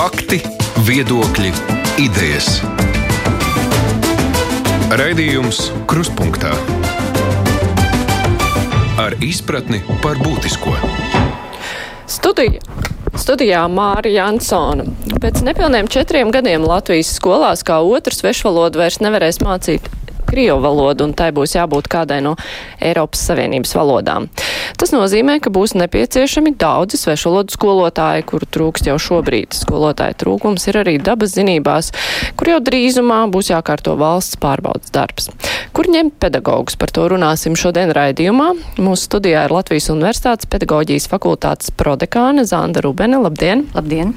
Fakti, viedokļi, idejas. Raidījums Kruspunkta ar izpratni par būtisko. Studija. Studijā Mārija Jansona. Pēc nepilniem četriem gadiem Latvijas skolās kā otru svešvalodu vairs nevarēs mācīt krievu valodu, un tai būs jābūt kādai no Eiropas Savienības valodām. Tas nozīmē, ka būs nepieciešami daudzi svešvalodu skolotāji, kuru trūkst jau šobrīd. Skolotāju trūkums ir arī dabas zinībās, kur jau drīzumā būs jākārto valsts pārbaudas darbs. Kur ņemt pedagogus? Par to runāsim šodien raidījumā. Mūsu studijā ir Latvijas Universitātes pedagoģijas fakultātes prodekāne Zanda Rubene. Labdien! Labdien!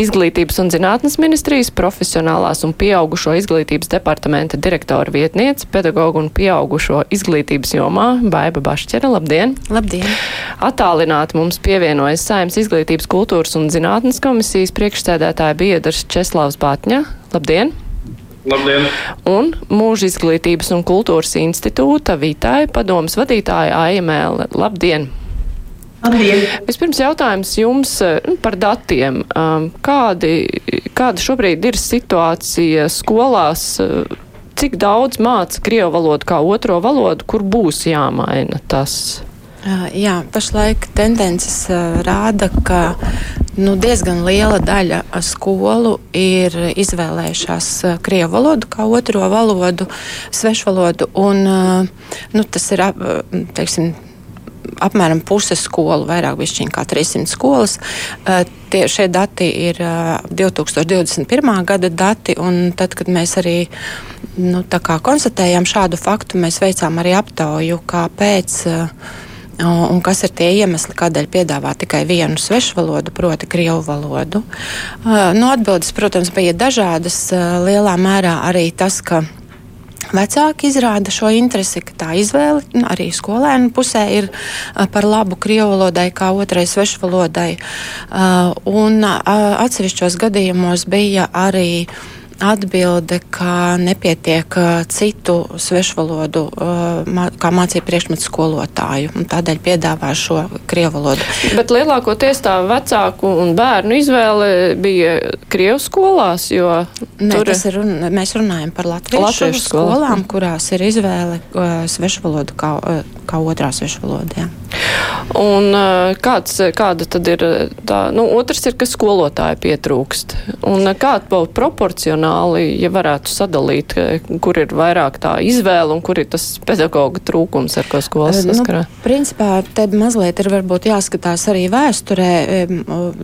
Izglītības un zinātnes ministrijas profesionālās un pieaugušo izglītības departamenta direktora vietniece pētniece, pedagogu un pieaugušo izglītības jomā Baiba Bašķera. Labdien! Labdien! Atālināti mums pievienojas Saimnes izglītības kultūras un zinātnes komisijas priekšsēdētāja biedrs Česlavs Bātņa. Labdien! Labdien! Un mūža izglītības un kultūras institūta Vītāja padomas vadītāja AML. Labdien! Labdien. Vispirms jautājums jums nu, par datiem. Kādi, kāda šobrīd ir situācija skolās? Cik daudz māca krievu valodu kā otro valodu, kur būs jāmaina tas? Jā, pašlaik tendences rāda, ka nu, diezgan liela daļa skolu ir izvēlējušās krievu valodu kā otro valodu, svešu valodu. Un, nu, tas ir teiksim, apmēram puse skolu, vairāk bišķiņ kā 300 skolas. Tie, šie dati ir 2021. gada dati, un tad, kad mēs arī nu, konstatējām šādu faktu, mēs veicām arī aptauju, kāpēc. Un kas ir tie iemesli, kādēļ piedāvā tikai vienu svešu valodu, proti, krievu valodu? Nu, atbildes, protams, bija dažādas. Lielā mērā arī tas, ka Vecāki izrāda šo interesi, ka tā izvēle nu, arī skolēnu pusē ir par labu krievu valodai, kā otrai svešvalodai. Un atsevišķos gadījumos bija arī atbilde, ka nepietiek citu svešvalodu, kā mācību priekšmetu skolotāju. Tādēļ piedāvā šo krievu valodu. Bet lielākoties tā vecāku un bērnu izvēle bija krievu skolās, jo Nē, tur ir run, mēs runājam par latviešu, latviešu skolām, kurās ir izvēle svešvalodu kā, kā otrā svešvaloda. Un kāds, kāda tad ir tā, nu, otrs ir, ka skolotāji pietrūkst. Un kāda būtu proporcionāli, ja varētu sadalīt, kur ir vairāk tā izvēle un kur ir tas pedagoga trūkums, ar ko skolas nu, saskarā? Nu, principā, te mazliet ir varbūt jāskatās arī vēsturē,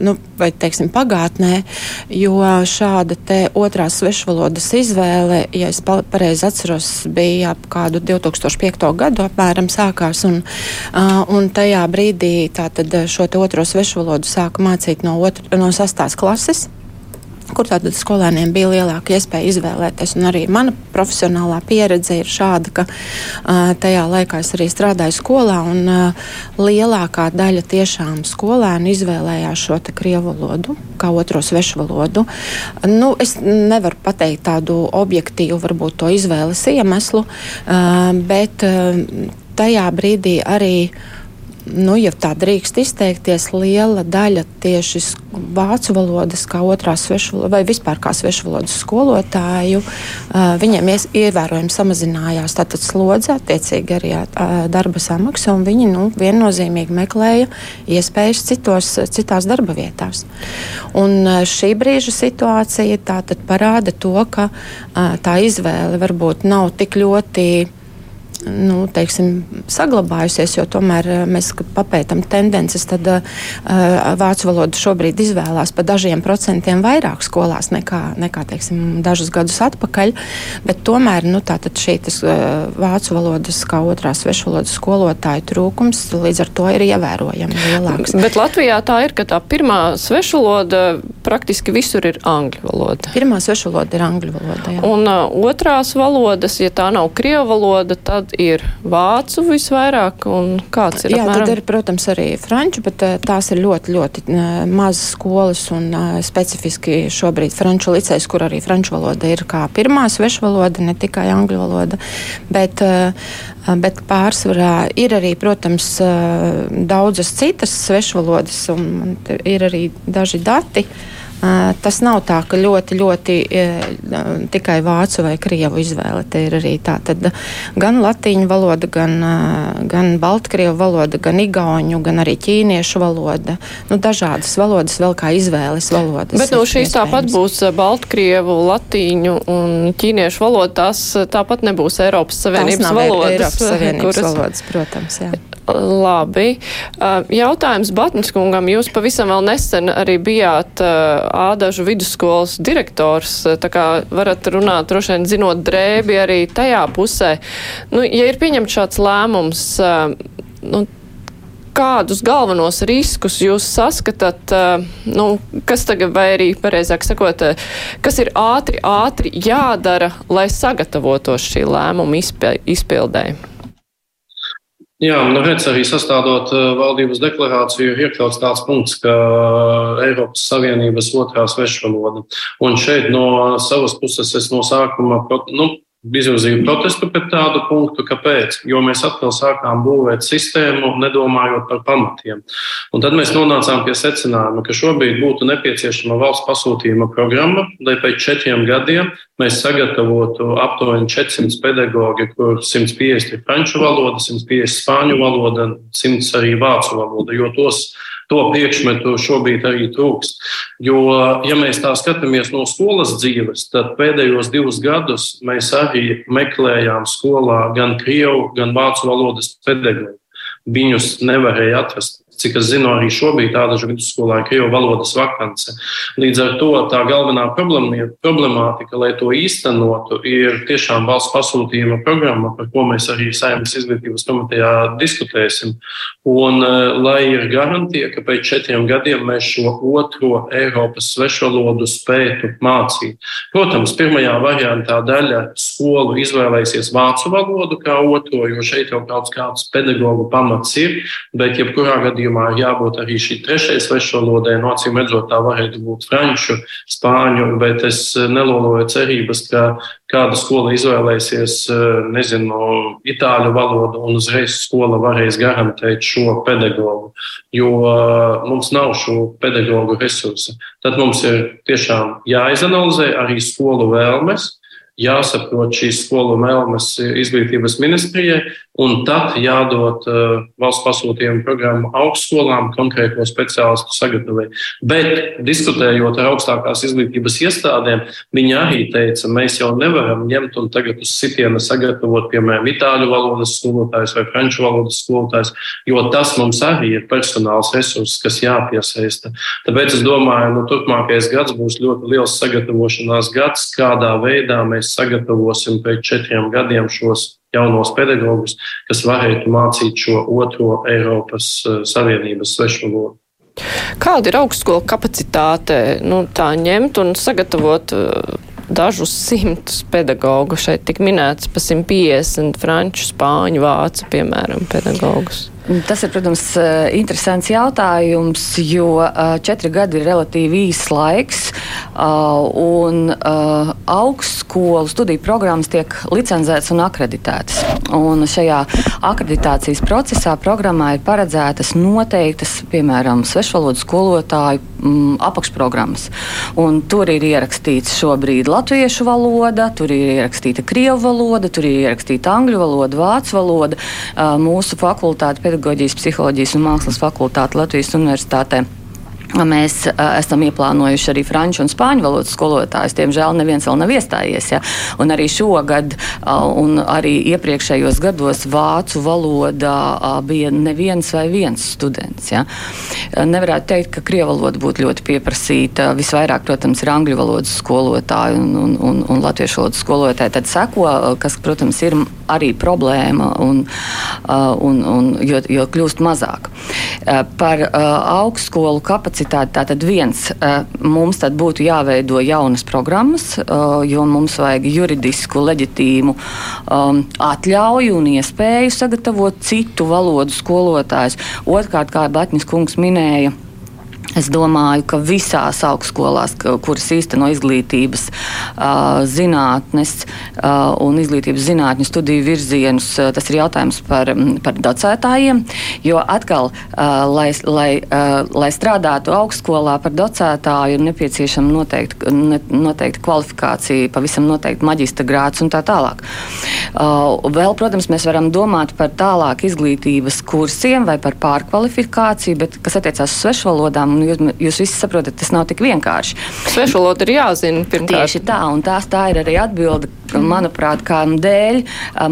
nu, vai, teiksim, pagātnē, jo šāda te otrās svešvalodas izvēle, ja es pareizi atceros, bija ap kādu 2005. gadu apmēram sākās, un, un tajā brīdī tātad eh, šo otro svešu valodu sāku mācīt no, otru, no sastās klases kur tātad skolēniem bija lielāka iespēja izvēlēties. Un arī mana profesionālā pieredze ir šāda, ka uh, tajā laikā es arī strādāju skolā, un uh, lielākā daļa tiešām skolēnu izvēlējās šo krievu valodu kā otro svešu valodu. Nu, es nevaru pateikt tādu objektīvu, varbūt to izvēles iemeslu, uh, bet uh, tajā brīdī arī nu, ja tā drīkst izteikties, liela daļa tieši vācu valodas, kā otrās svešvalodas, vai vispār kā svešvalodas skolotāju, viņiem ievērojami samazinājās tātad slodze, attiecīgi arī darba samaksa, un viņi nu, viennozīmīgi meklēja iespējas citos, citās darba vietās. Un šī brīža situācija tātad parāda to, ka tā izvēle varbūt nav tik ļoti nu, teiksim, saglabājusies, jo tomēr eh, mēs papētām tendences, tad uh, vācu valodu šobrīd izvēlās pa dažiem procentiem vairāk skolās nekā, nekā teiksim, dažus gadus atpakaļ. Bet tomēr nu, šīs uh, vācu valodas kā otrās svešvalodas skolotāju trūkums līdz ar to ir ievērojami lielāks. Bet Latvijā tā ir, ka tā pirmā svešvaloda praktiski visur ir angļu valoda. Pirmā svešvaloda ir angļu valoda. Jā. Un uh, otrās valodas, ja tā nav krievu valoda, tad ir vācu visvairāk, un kāds ir? Jā, apmēram? tad ir, protams, arī franču, bet eh, tās ir ļoti, ļoti eh, mazas skolas, un eh, specifiski šobrīd franču licējs, kur arī franču valoda ir kā pirmā svešvaloda, ne tikai angļu valoda, bet, bet pārsvarā ir arī, protams, daudzas citas svešvalodas, un ir arī daži dati Tas nav tā, ka ļoti, ļoti tikai vācu vai krievu izvēle. Te ir arī tā, tad gan latīņu valoda, gan, gan baltkrievu valoda, gan igauņu, gan arī ķīniešu valoda. Nu, dažādas valodas vēl kā izvēles valodas. Bet no nu, šīs tāpat būs baltkrievu, latīņu un ķīniešu valoda. Tās tāpat nebūs Eiropas Savienības valodas. Eiropas Savienības kuras... valodas, protams, jā. Labi. Jautājums Batnis kungam. Jūs pavisam vēl nesen arī bijāt Ādažu vidusskolas direktors, tā kā varat runāt, droši vien zinot drēbi arī tajā pusē. Nu, ja ir pieņemts šāds lēmums, nu, kādus galvenos riskus jūs saskatāt, nu, kas tagad, vai arī, pareizāk sakot, kas ir ātri, ātri jādara, lai sagatavotos šī lēmuma izpildē? Jā, nu redz, arī sastādot uh, valdības deklarāciju, ir iekļauts tāds punkts, ka Eiropas Savienības otrā svešvaloda. Un šeit no savas puses es no sākuma, nu, izvirzīju protestu pret tādu punktu. Kāpēc? Jo mēs atkal sākām būvēt sistēmu, nedomājot par pamatiem. Un tad mēs nonācām pie secinājuma, ka šobrīd būtu nepieciešama valsts pasūtījuma programma, lai pēc četriem gadiem mēs sagatavotu aptuveni 400 pedagoģi, kur 150 ir franču valoda, 150 spāņu valoda, 100 arī vācu valoda, jo tos to priekšmetu šobrīd arī trūkst. Jo, ja mēs tā skatāmies no skolas dzīves, tad pēdējos divus gadus mēs arī meklējām skolā gan krievu, gan vācu valodas pedagoģu. Viņus nevarēja atrast Cik es zinu, arī šobrīd tāda vidusskolā ir krievu valodas vakance. Līdz ar to tā galvenā problemātika, lai to īstenotu, ir tiešām valsts pasūtījuma programma, par ko mēs arī Saimnes izglītības komitejā diskutēsim. Un eh, lai ir garantija, ka pēc četriem gadiem mēs šo otro Eiropas svešvalodu spētu mācīt. Protams, pirmajā variantā daļa skolu izvēlēsies vācu valodu kā otro, jo šeit jau kaut kāds pedagoģu pamats ir, bet jebkurā gadījumā gadījumā jābūt arī šī trešajai svešvalodai. No acīm redzot, tā varētu būt franču, spāņu, bet es neloloju cerības, ka kāda skola izvēlēsies, nezinu, itāļu valodu un uzreiz skola varēs garantēt šo pedagogu, jo mums nav šo pedagogu resursu. Tad mums ir tiešām jāizanalizē arī skolu vēlmes jāsaprot šīs skolu mēlmes izglītības ministrijai, un tad jādod uh, valsts pasūtījuma programmu augstskolām konkrēto speciālistu sagatavojumu. Bet diskutējot ar augstākās izglītības iestādēm, viņi arī teica, mēs jau nevaram ņemt un tagad uz sitiena sagatavot, piemēram, itāļu valodas skolotājs vai franču valodas skolotājs, jo tas mums arī ir personāls resurss, kas jāpiesaista. Tāpēc es domāju, ka nu, turpmākais gads būs ļoti liels sagatavošanās gads, kādā veidā mēs sagatavosim pēc četriem gadiem šos jaunos pedagogus, kas varētu mācīt šo otro Eiropas eh, Savienības svešvalodu. Kāda ir augstskola kapacitāte nu, tā ņemt un sagatavot uh, dažus simtus pedagogu? Šeit tik minēts pa 150 franču, spāņu, vācu, piemēram, pedagogus. Tas ir, protams, eh, interesants jautājums, jo eh, četri gadi ir relatīvi īss laiks, eh, un augstskolu studiju programmas tiek licencētas un akreditētas. Un šajā akreditācijas procesā programmā ir paredzētas noteiktas, piemēram, svešvalodu skolotāju mm, apakšprogrammas. Un tur ir ierakstīts šobrīd latviešu valoda, tur ir ierakstīta krievu valoda, tur ir ierakstīta angļu valoda, vācu valoda. Mūsu fakultāte pedagoģijas, psiholoģijas un mākslas fakultāte Latvijas Universitātē. Mēs uh, esam ieplānojuši arī franču un spāņu valodas skolotājus. Diemžēl neviens vēl nav iestājies. Ja? Un arī šogad, uh, un arī iepriekšējos gados vācu valodā uh, bija neviens vai viens students. Ja? Nevarētu teikt, ka krievu valoda būtu ļoti pieprasīta. Visvairāk, protams, ir angļu valodas skolotāji un, un, un, un latviešu valodas skolotāji. Tad seko, kas, protams, ir arī problēma, un, un, un, jo, jo kļūst mazāk. Par augstskolu kapacitāti kapacitāti. Tātad viens mums tad būtu jāveido jaunas programmas, jo mums vajag juridisku, leģitīmu um, atļauju un iespēju sagatavot citu valodu skolotājus. Otrkārt, kā Batņas kungs minēja, Es domāju, ka visās augstskolās, kuras īsteno izglītības zinātnes un izglītības zinātņu studiju virzienus, tas ir jautājums par, par docētājiem. Jo atkal, lai, lai, lai strādātu augstskolā par docētāju, ir nepieciešama noteikta, ne, noteikta kvalifikācija, pavisam noteikti maģistra grāts un tā tālāk. Vēl, protams, mēs varam domāt par tālāk izglītības kursiem vai par pārkvalifikāciju, bet kas attiecās uz svešvalodām jūs, jūs visi saprotat, tas nav tik vienkārši. Svešvaloda ir jāzina pirmkārt. Tieši tā, un tās tā ir arī atbilde, manuprāt, kādēļ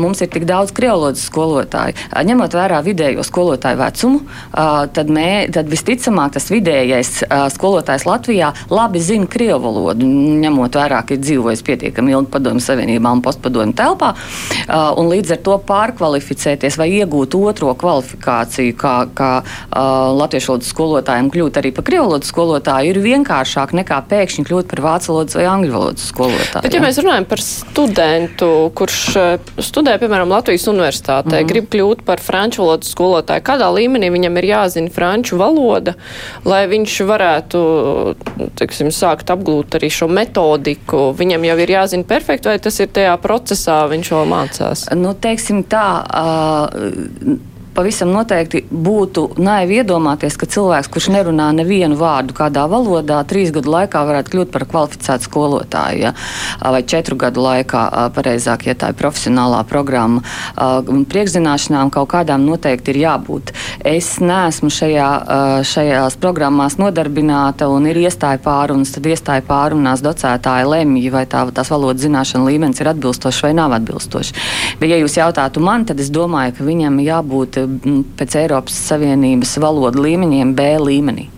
mums ir tik daudz krievlodas skolotāju. Ņemot vērā vidējo skolotāju vecumu, tad, mē, tad visticamāk tas vidējais skolotājs Latvijā labi zina krievu valodu, ņemot vērā, ka ir dzīvojis pietiekami ilgi padomju savienībā un postpadomju telpā, un līdz ar to pārkvalificēties vai iegūt otro kvalifikāciju, kā, kā latviešu valodas skolotājiem kļūt arī par krievu valodas skolotāju, ir vienkāršāk nekā pēkšņi kļūt par vācu valodas vai angļu valodas skolotāju. Bet, ja mēs runājam par studentu, kurš eh, studē, piemēram, Latvijas universitātē, mm. grib kļūt par franču valodas skolotāju, kādā līmenī viņam ir jāzina franču valoda, lai viņš varētu, teiksim, sākt apgūt arī šo metodiku. Viņam jau ir jāzina perfekti, vai tas ir tajā procesā, viņš vēl mācās? Nu, teiksim tā. Uh, pavisam noteikti būtu naivi iedomāties, ka cilvēks, kurš nerunā nevienu vārdu kādā valodā, trīs gadu laikā varētu kļūt par kvalificētu skolotāju, ja? vai četru gadu laikā, pareizāk, ja tā ir profesionālā programma. Priekšzināšanām kaut kādām noteikti ir jābūt. Es neesmu šajā, šajās programmās nodarbināta un ir iestāja pārunas, tad iestāja pārunās docētāji lemj, vai tā, tās valodas zināšana līmenis ir atbilstošs vai nav atbilstošs. Bet, ja jūs jautātu man, tad es domāju, ka viņam jābūt pēc Eiropas Savienības valodu līmeņiem B līmenī.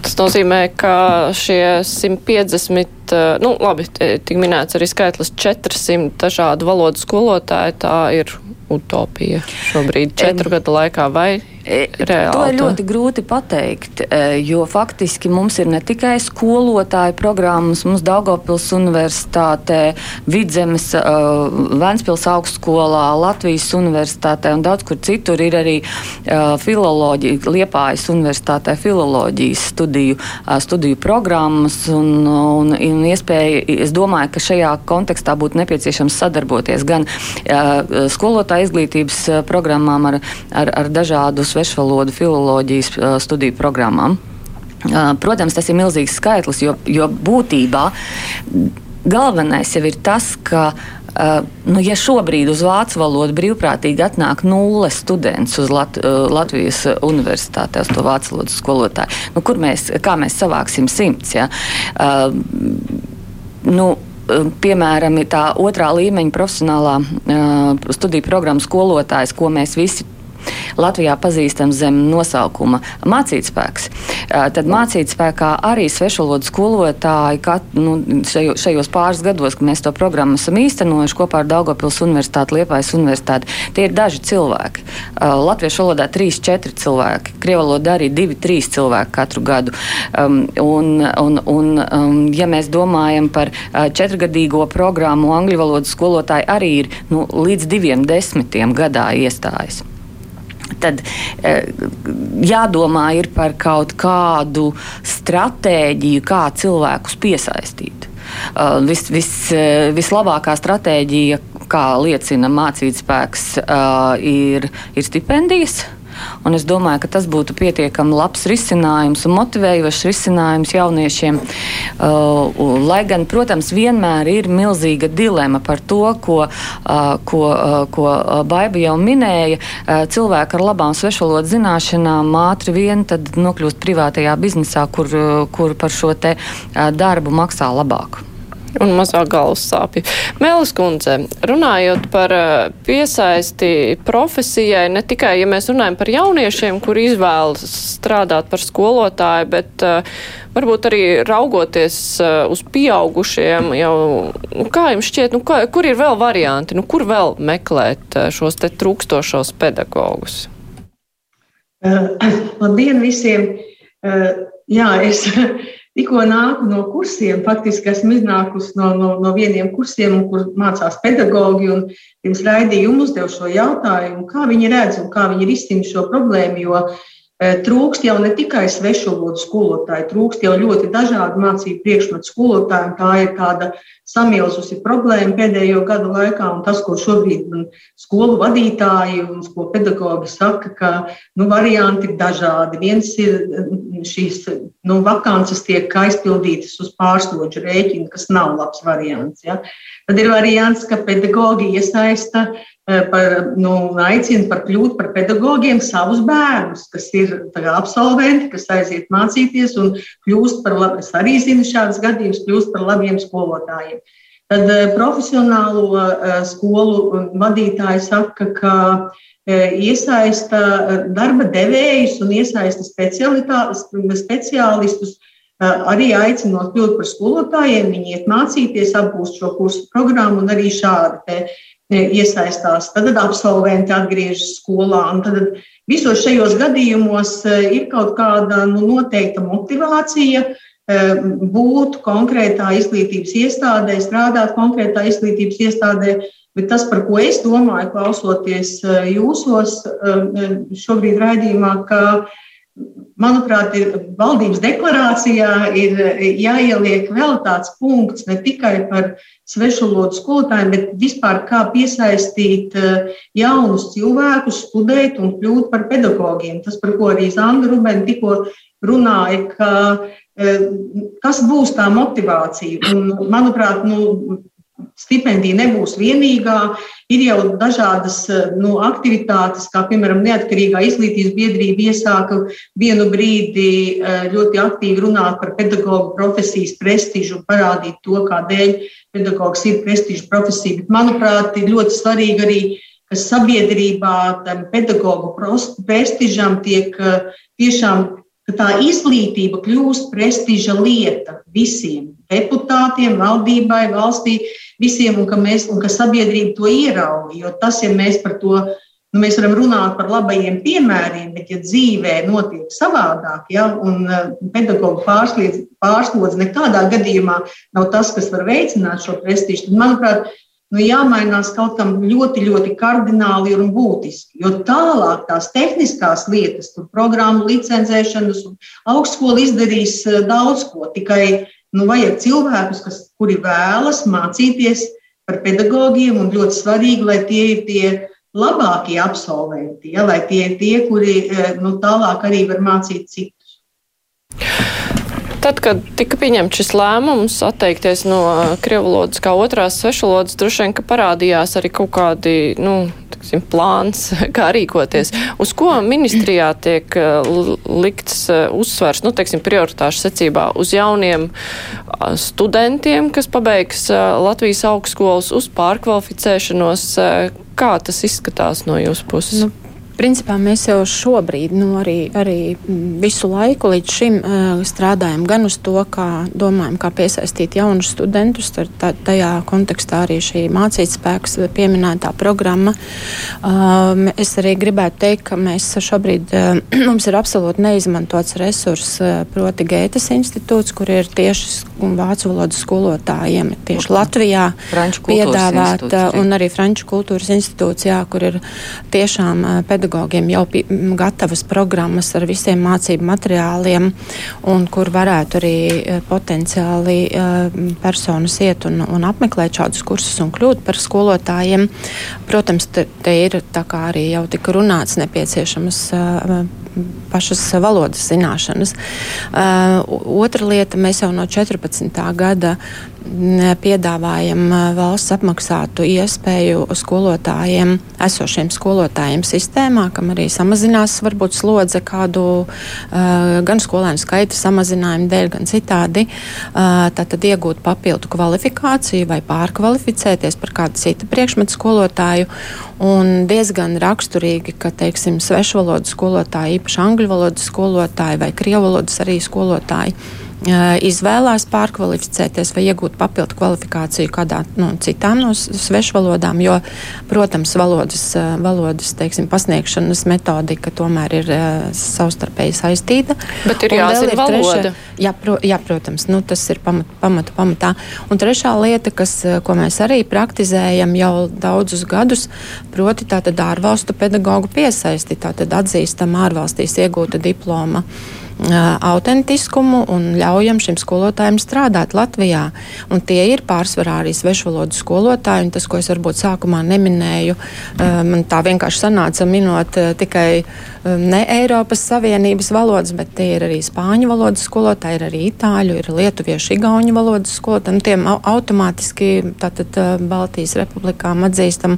Tas nozīmē, ka šie 150, eh, nu labi, tik minēts arī skaitlis 400 dažādu valodu skolotāju, tā ir utopija šobrīd četru gadu laikā vai Reāli, to ir ļoti grūti pateikt, e, jo faktiski mums ir ne tikai skolotāju programmas, mums Daugopils universitātē, Vidzemes, e, Ventspils augstskolā, Latvijas universitātē un daudz kur citur ir arī e, filoloģija, Liepājas universitātē filoloģijas studiju, studiju programmas un, un, un iespēja, es domāju, ka šajā kontekstā būtu nepieciešams sadarboties gan skolotāju izglītības programmām ar, ar, ar dažādu svešvalodu filoloģijas studiju programmām. Protams, tas ir milzīgs skaitlis, jo, jo būtībā galvenais jau ir tas, ka Uh, nu, ja šobrīd uz vācu valodu brīvprātīgi atnāk nulle students uz Lat Latvijas universitātē, uz to vācu valodas skolotāju, nu, kur mēs, kā mēs savāksim simts? Ja? Uh, nu, piemēram, tā otrā līmeņa profesionālā uh, studiju programmas skolotājs, ko mēs visi Latvijā pazīstams zem nosaukuma mācītspēks. Tad mācītspēkā arī svešvalodu skolotāji kat, nu, šajo, šajos pāris gados, kad mēs to programmu esam īstenojuši kopā ar Daugopils Universitāti, Liepājas Universitāti, tie ir daži cilvēki. Latviešu valodā 3-4 cilvēki, Krievu valodā arī 2-3 cilvēki katru gadu. Um, un, un, un, um, ja mēs domājam par četrgadīgo programmu, angļu valodas skolotāji arī ir nu, līdz diviem desmitiem gadā iestājas tad e, jādomā ir par kaut kādu stratēģiju, kā cilvēkus piesaistīt. Uh, vis, vis, vislabākā stratēģija, kā liecina mācītspēks, ir, ir stipendijas. Un es domāju, ka tas būtu pietiekami labs risinājums un motivējošs risinājums jauniešiem. Uh, lai gan, protams, vienmēr ir milzīga dilema par to, ko, uh, ko, uh, ko Baiba jau minēja. Cilvēki ar labām svešvalodu zināšanām ātri vien nokļūst privātajā biznesā, kur, kur par šo darbu maksā labāk un mazāk galvas sāpju. Mēlis kundze, runājot par eh, piesaisti profesijai, ne tikai, ja mēs runājam par jauniešiem, kur izvēlas strādāt par skolotāju, bet uh, varbūt arī raugoties uh, uz pieaugušiem, jau, nu, kā jums šķiet, nu, kā, kur ir vēl varianti, nu, kur vēl meklēt šos te trūkstošos pedagogus? Uh, labdien visiem! Jā, es Tikko nāku no kursiem, faktiski esmu iznākusi no, no, no vieniem kursiem, kur mācās pedagogi. Pirms raidījuma uzdevu šo jautājumu, kā viņi redz un kā viņi risina šo problēmu. Jo Trūkst jau ne tikai svešvalodu skolotāju, trūkst jau ļoti dažādu mācību priekšmetu skolotāju. Tā ir tāda samilzusi problēma pēdējo gadu laikā, tas, ko šobrīd skolu vadītāji un skolu pedagogi saka, ka nu, varianti ir dažādi. Viens ir šīs nu, vakances tiek aizpildītas uz pārsloģu rēķina, kas nav labs variants. Ja. Tad ir variants, ka pedagogi iesaista Eh, par, nu, aicina par kļūt par pedagogiem savus bērnus, kas ir absolventi, kas aiziet mācīties un kļūst par labiem. Es arī zinu šādus gadījumus, kļūst par labiem skolotājiem. Tad eh, profesionālo eh, skolu vadītāji saka, ka iesaista darba devējus un iesaista speciālistus, arī aicinot kļūt par skolotājiem, viņi iet mācīties, apgūst šo kursu programmu un arī šādi iesaistās. Tad absolventi atgriežas skolā. Tad visos šajos gadījumos e, ir kaut kāda nu, noteikta motivācija e, būt konkrētā izglītības iestādē, strādāt konkrētā izglītības iestādē. Bet tas, par ko es domāju, klausoties e, jūsos šobrīd raidījumā, ka manuprāt, ir valdības deklarācijā ir jāieliek vēl tāds punkts ne tikai par svešvalodu skolotājiem, bet vispār kā piesaistīt eh, jaunus cilvēkus, studēt un kļūt par pedagogiem. Tas, par ko arī Zanda Rubēna tikko runāja, ka eh, kas būs tā motivācija. Un, manuprāt, nu, stipendija nebūs vienīgā. Ir jau dažādas nu, aktivitātes, kā piemēram Neatkarīgā izglītības biedrība iesāka vienu brīdi eh, ļoti aktīvi runāt par pedagoģu profesijas prestižu un parādīt to, kādēļ pedagogs ir prestiža profesija. Bet, manuprāt, ir ļoti svarīgi arī, ka sabiedrībā tam pedagoģu prestižam tiek eh, tiešām ka tā izglītība kļūst prestiža lieta visiem deputātiem, valdībai, valstī visiem, un ka, mēs, un ka sabiedrība to ierauga. Jo tas, ja mēs par to nu, mēs varam runāt par labajiem piemēriem, bet, ja dzīvē notiek savādāk, ja, un uh, pedagoģa pārslodze, nekādā gadījumā nav tas, kas var veicināt šo prestižu, tad, manuprāt, nu, jāmainās kaut kam ļoti, ļoti kardināli un būtiski. Jo tālāk tās tehniskās lietas, tur programmu licencēšanas un augstskola izdarīs uh, daudz ko. Tikai Nu, vajag cilvēkus, kas, kuri vēlas mācīties par pedagogiem, un ļoti svarīgi, lai tie ir tie labākie absolventi, ja, lai tie ir tie, kuri eh, nu, tālāk arī var mācīt citus. Tad, kad tika pieņemts šis lēmums atteikties no krievu valodas kā otrās svešvalodas, droši vien, ka parādījās arī kaut kādi, nu, tiksim, plāns, kā rīkoties. Uz ko ministrijā tiek eh, likts eh, uzsvers, nu, teiksim, prioritāšu secībā uz jauniem studentiem, kas pabeigs Latvijas augstskolas, uz pārkvalificēšanos? Kā tas izskatās no jūsu puses? Nu, Principā mēs jau šobrīd, nu, arī, arī visu laiku līdz šim uh, strādājam gan uz to, kā domājam, kā piesaistīt jaunus studentus. Tā, tajā kontekstā arī šī mācīt spēks pieminētā programma. Uh, es arī gribētu teikt, ka mēs šobrīd, uh, mums ir absolūti neizmantots resurs, uh, proti Gētas institūts, kur ir tieši vācu valodas skolotājiem, tieši Latvijā piedāvāt, un arī Franču kultūras institūts, jā, kur ir tiešām pedagoģi pedagogiem jau gatavas programmas ar visiem mācību materiāliem, un kur varētu arī e, potenciāli e, personas iet un, un apmeklēt šādus kursus un kļūt par skolotājiem. Protams, te, te ir tā kā arī jau tika runāts nepieciešamas e, pašas valodas zināšanas. Otra lieta, mēs jau no 14. gada piedāvājam valsts apmaksātu iespēju skolotājiem, esošiem skolotājiem sistēmā, kam arī samazinās varbūt slodze kādu gan skolēnu skaita samazinājumu dēļ, gan citādi. Tātad iegūt papildu kvalifikāciju vai pārkvalificēties par kādu citu priekšmetu skolotāju. Un diezgan raksturīgi, ka, teiksim, svešvalodu skolotāji, īpaši angļu valodas skolotāji vai krievu valodas arī skolotāji izvēlās pārkvalificēties vai iegūt papildu kvalifikāciju kādā nu, citām no svešvalodām, jo, protams, valodas, valodas teiksim, pasniegšanas metodika tomēr ir savstarpēji saistīta. Bet ir jāzina valoda. Treša, jā, pro, jā, protams, nu, tas ir pamat, pamatu pamatā. Un trešā lieta, kas, ko mēs arī praktizējam jau daudzus gadus, proti tātad ārvalstu pedagoģu piesaisti, tātad atzīstam ārvalstīs iegūta diploma autentiskumu un ļaujam šim skolotājiem strādāt Latvijā. Un tie ir pārsvarā arī svešvalodu skolotāji, un tas, ko es varbūt sākumā neminēju, man tā vienkārši sanāca minot tikai ne Eiropas Savienības valodas, bet tie ir arī spāņu valodas skolotāji, ir arī itāļu, ir lietuviešu, igauņu valodas skolotāji. Nu, tiem automātiski tātad Baltijas republikām atzīstam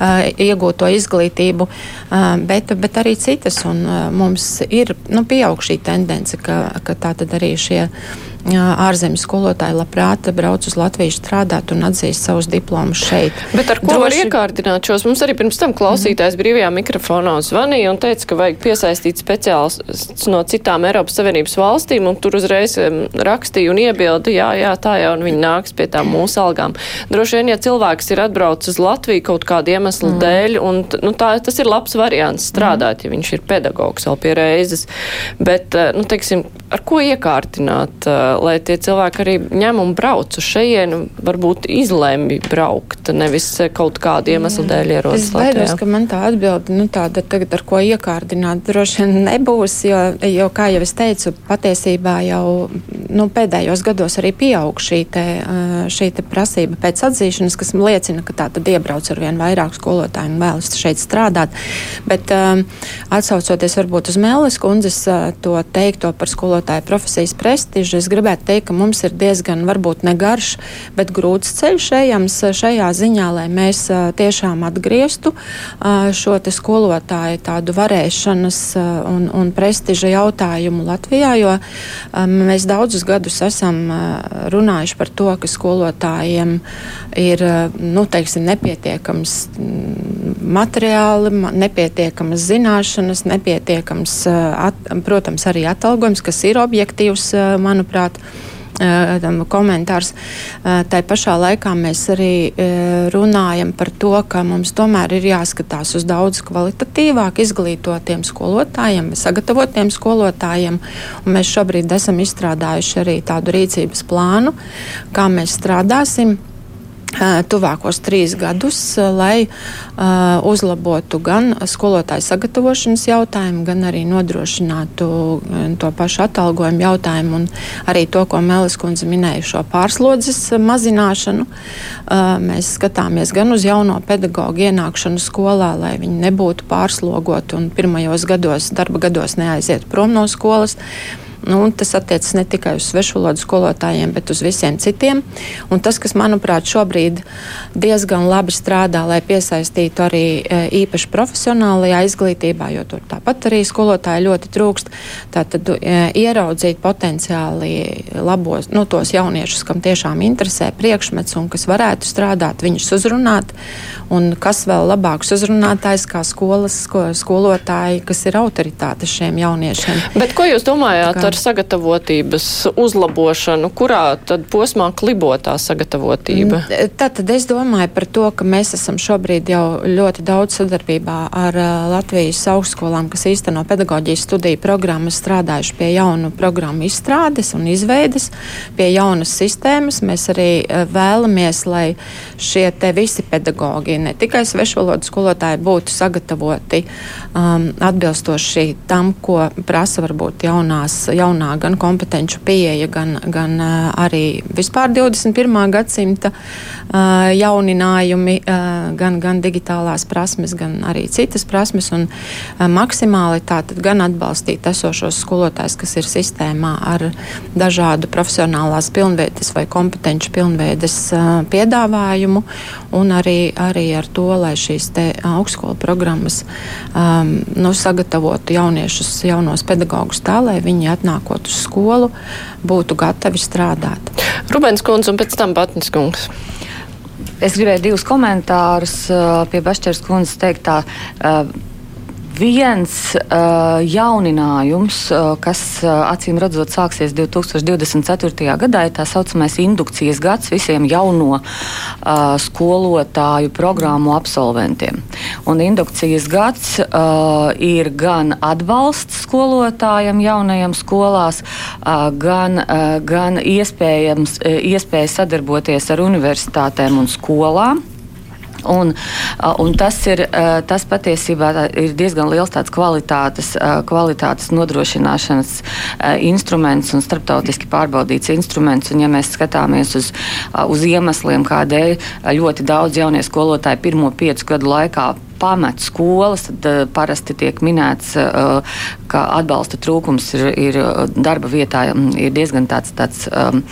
iegūto izglītību, bet, bet arī citas. Un mums ir nu, pieaug šī tendence, ka, ka tā tad arī šie ārzemju skolotāji labprāt brauc uz Latviju strādāt un atzīst savus diplomus šeit. Bet ar ko Droši... var iekārtināt šos? Mums arī pirms tam klausītājs mm. brīvajā mikrofonā zvanīja un teica, ka vajag piesaistīt speciālistus no citām Eiropas Savienības valstīm, un tur uzreiz rakstīja un iebilda, jā, jā, tā jau, un viņi nāks pie tām mūsu algām. Droši vien, ja cilvēks ir atbraucis uz Latviju kaut kādu iemeslu mm. dēļ, un nu, tā, tas ir labs variants strādāt, mm. ja viņš ir pedagogs vēl pie reizes. Bet, nu, teiksim, ar ko iekārtināt? Lai tie cilvēki arī ņem un brauc uz šejienu, varbūt izlēmi braukt, nevis kaut kādu iemeslu dēļ ierodas. Es baidos, ka man tā atbilde, nu tāda tagad ar ko iekārdināt, droši vien nebūs, jo, jo, kā jau es teicu, patiesībā jau nu, pēdējos gados arī pieaug šī, te, šī te prasība pēc atzīšanas, kas liecina, ka tā tad iebrauc ar vien vairāk skolotāju un vēlas šeit strādāt. Bet um, atsaucoties varbūt uz Mēlis kundzes to teikto par skolotāju profesijas prestižu, es gribētu teikt, ka mums ir diezgan varbūt negarš, bet grūts ceļš ejams šajā ziņā, lai mēs tiešām atgrieztu šo skolotāju tādu varēšanas un, un prestiža jautājumu Latvijā, jo mēs daudzus gadus esam runājuši par to, ka skolotājiem ir nu, teiksim, nepietiekams materiāli, nepietiekamas zināšanas, nepietiekams, at, protams, arī atalgojums, kas ir objektīvs, manuprāt komentārs. Tā pašā laikā mēs arī runājam par to, ka mums tomēr ir jāskatās uz daudz kvalitatīvāk izglītotiem skolotājiem, sagatavotiem skolotājiem. Mēs šobrīd esam izstrādājuši arī tādu rīcības plānu, kā mēs strādāsim tuvākos trīs gadus, lai uh, uzlabotu gan skolotāju sagatavošanas jautājumu, gan arī nodrošinātu to pašu atalgojumu jautājumu un arī to, ko Mēlis kundze minēja, šo pārslodzes mazināšanu. Uh, mēs skatāmies gan uz jauno pedagoģu ienākšanu skolā, lai viņi nebūtu pārslogoti un pirmajos gados, darba gados neaiziet prom no skolas. Nu, tas attiecas ne tikai uz svešvalodu skolotājiem, bet uz visiem citiem. Un tas, kas manuprāt šobrīd diezgan labi strādā, lai piesaistītu arī e, īpaši profesionālajā izglītībā, jo tur tāpat arī skolotāji ļoti trūkst, tātad e, ieraudzīt potenciāli labos, nu, tos jauniešus, kam tiešām interesē priekšmets un kas varētu strādāt, viņus uzrunāt. Un kas vēl labāks uzrunātājs kā skolas sko, skolotāji, kas ir autoritāte šiem jauniešiem. Bet ko jūs domājāt? Ar sagatavotības uzlabošanu, kurā tad posmā klibo tā sagatavotība? Mm, tātad es domāju par to, ka mēs esam šobrīd jau ļoti daudz sadarbībā ar Latvijas augstskolām, kas īsteno pedagoģijas studiju programmas, strādājuši pie jaunu programmu izstrādes un izveides, pie jaunas sistēmas. Mēs arī vēlamies, lai šie te visi pedagoģi, ne tikai svešvalodu skolotāji, būtu sagatavoti um, atbilstoši tam, ko prasa varbūt jaunās jaunā gan kompetenci pieeja, gan, gan arī vispār 21. gadsimta jauninājumi, gan, gan digitālās prasmes, gan arī citas prasmes. Un maksimāli tātad gan atbalstīt esošos skolotājus, kas ir sistēmā ar dažādu profesionālās pilnveides vai kompetenci pilnveides piedāvājumu, un arī, arī ar to, lai šīs augstskolu programmas um, nu, sagatavotu jauniešus, jaunos pedagogus tā, lai viņi atnāk atnākot uz skolu, būtu gatavi strādāt. Rubens Kungs un pēc tam Batnis Kungs. Es gribēju divus komentārus pie Bašķers kundzes teiktā. Viens uh, jauninājums, uh, kas uh, acīm redzot sāksies 2024. gadā, ir tā saucamais indukcijas gads visiem jauno uh, skolotāju programmu absolventiem. Un indukcijas gads uh, ir gan atbalsts skolotājiem jaunajiem skolās, uh, gan, uh, gan iespējams, uh, iespēja sadarboties ar universitātēm un skolām. Un, un tas, ir, tas patiesībā ir diezgan liels kvalitātes, kvalitātes nodrošināšanas instruments un starptautiski pārbaudīts instruments. Un, ja mēs skatāmies uz, uz iemesliem, kādēļ ļoti daudz jaunie skolotāji pirmo piecu gadu laikā pamet skolas, tad parasti tiek minēts, ka atbalsta trūkums ir, ir darba vietā ir diezgan tāds, tāds um,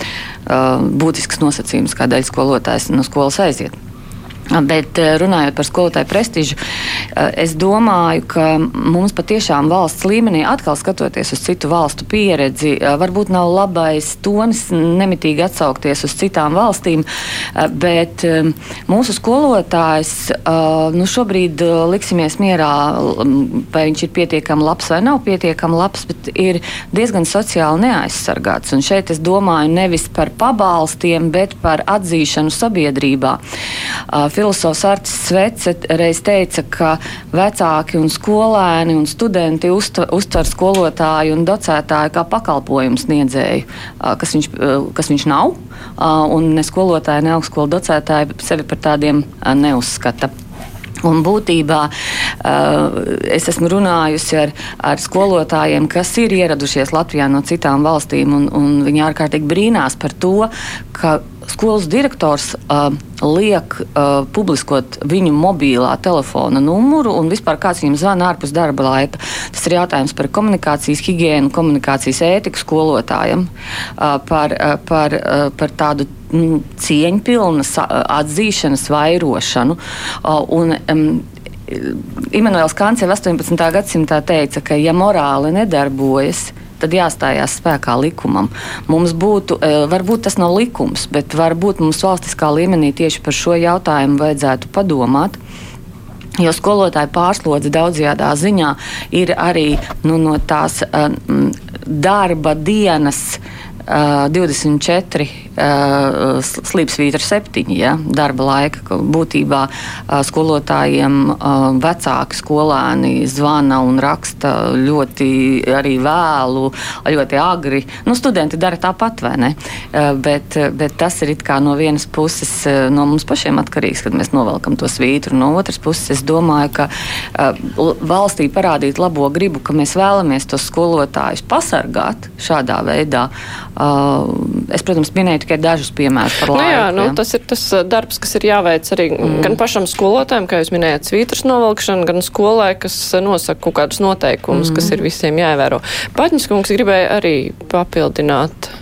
būtisks nosacījums, kādēļ skolotājs no skolas aiziet. Bet eh, runājot par skolotāju prestižu, eh, es domāju, ka mums patiešām valsts līmenī, atkal skatoties uz citu valstu pieredzi, eh, varbūt nav labais tonis nemitīgi atsaukties uz citām valstīm, bet mūsu skolotājs nu, šobrīd liksimies mierā, vai viņš ir pietiekami labs vai nav pietiekami labs, bet ir diezgan sociāli neaizsargāts. Un šeit es domāju nevis par pabalstiem, bet par atzīšanu sabiedrībā filozofs Artis Svece reiz teica, ka vecāki un skolēni un studenti uztver skolotāju un docētāju kā pakalpojumu sniedzēju, kas viņš, kas viņš nav. Un ne skolotāji, ne augstskolu docētāji sevi par tādiem neuzskata. Un būtībā es esmu runājusi ar, ar skolotājiem, kas ir ieradušies Latvijā no citām valstīm, un, un viņi ārkārtīgi brīnās par to, ka skolas direktors uh, liek uh, publiskot viņu mobilā telefona numuru un vispār kāds viņam zvana ārpus darba laika. Tas ir jautājums par komunikācijas higiēnu, komunikācijas ētiku skolotājiem, uh, par, uh, par, uh, par tādu mm, cieņpilnas atzīšanas vairošanu. Uh, un, um, Imants Kants jau 18. gadsimtā teica, ka ja morāli nedarbojas, tad jāstājās spēkā likumam. Mums būtu, e, varbūt tas nav likums, bet varbūt mums valstiskā līmenī tieši par šo jautājumu vajadzētu padomāt. Jo skolotāju pārslodze daudzajā ziņā ir arī nu, no tās uh, darba dienas uh, 24 uh, slīpsvītra 7 ja, darba laika. Būtībā uh, skolotājiem uh, vecāki skolēni zvana un raksta ļoti arī vēlu, ļoti agri. Nu, studenti dara tāpat, vai ne? Bet, bet tas ir no vienas puses no mums pašiem atkarīgs, kad mēs novelkam to svītru. No otras puses, es domāju, ka valstī parādīt labo gribu, ka mēs vēlamies tos skolotājus pasargāt šādā veidā. Uh, es, protams, minēju tikai dažus piemērus par laiku. Nu jā, nu. Tas ir tas uh, darbs, kas ir jāveic arī mm. gan pašam skolotājam, kā jūs minējat, svītras novilkšana, gan skolai, kas uh, nosaka kaut kādus noteikumus, mm. kas ir visiem jāievēro. Patņas kungs gribēja arī papildināt.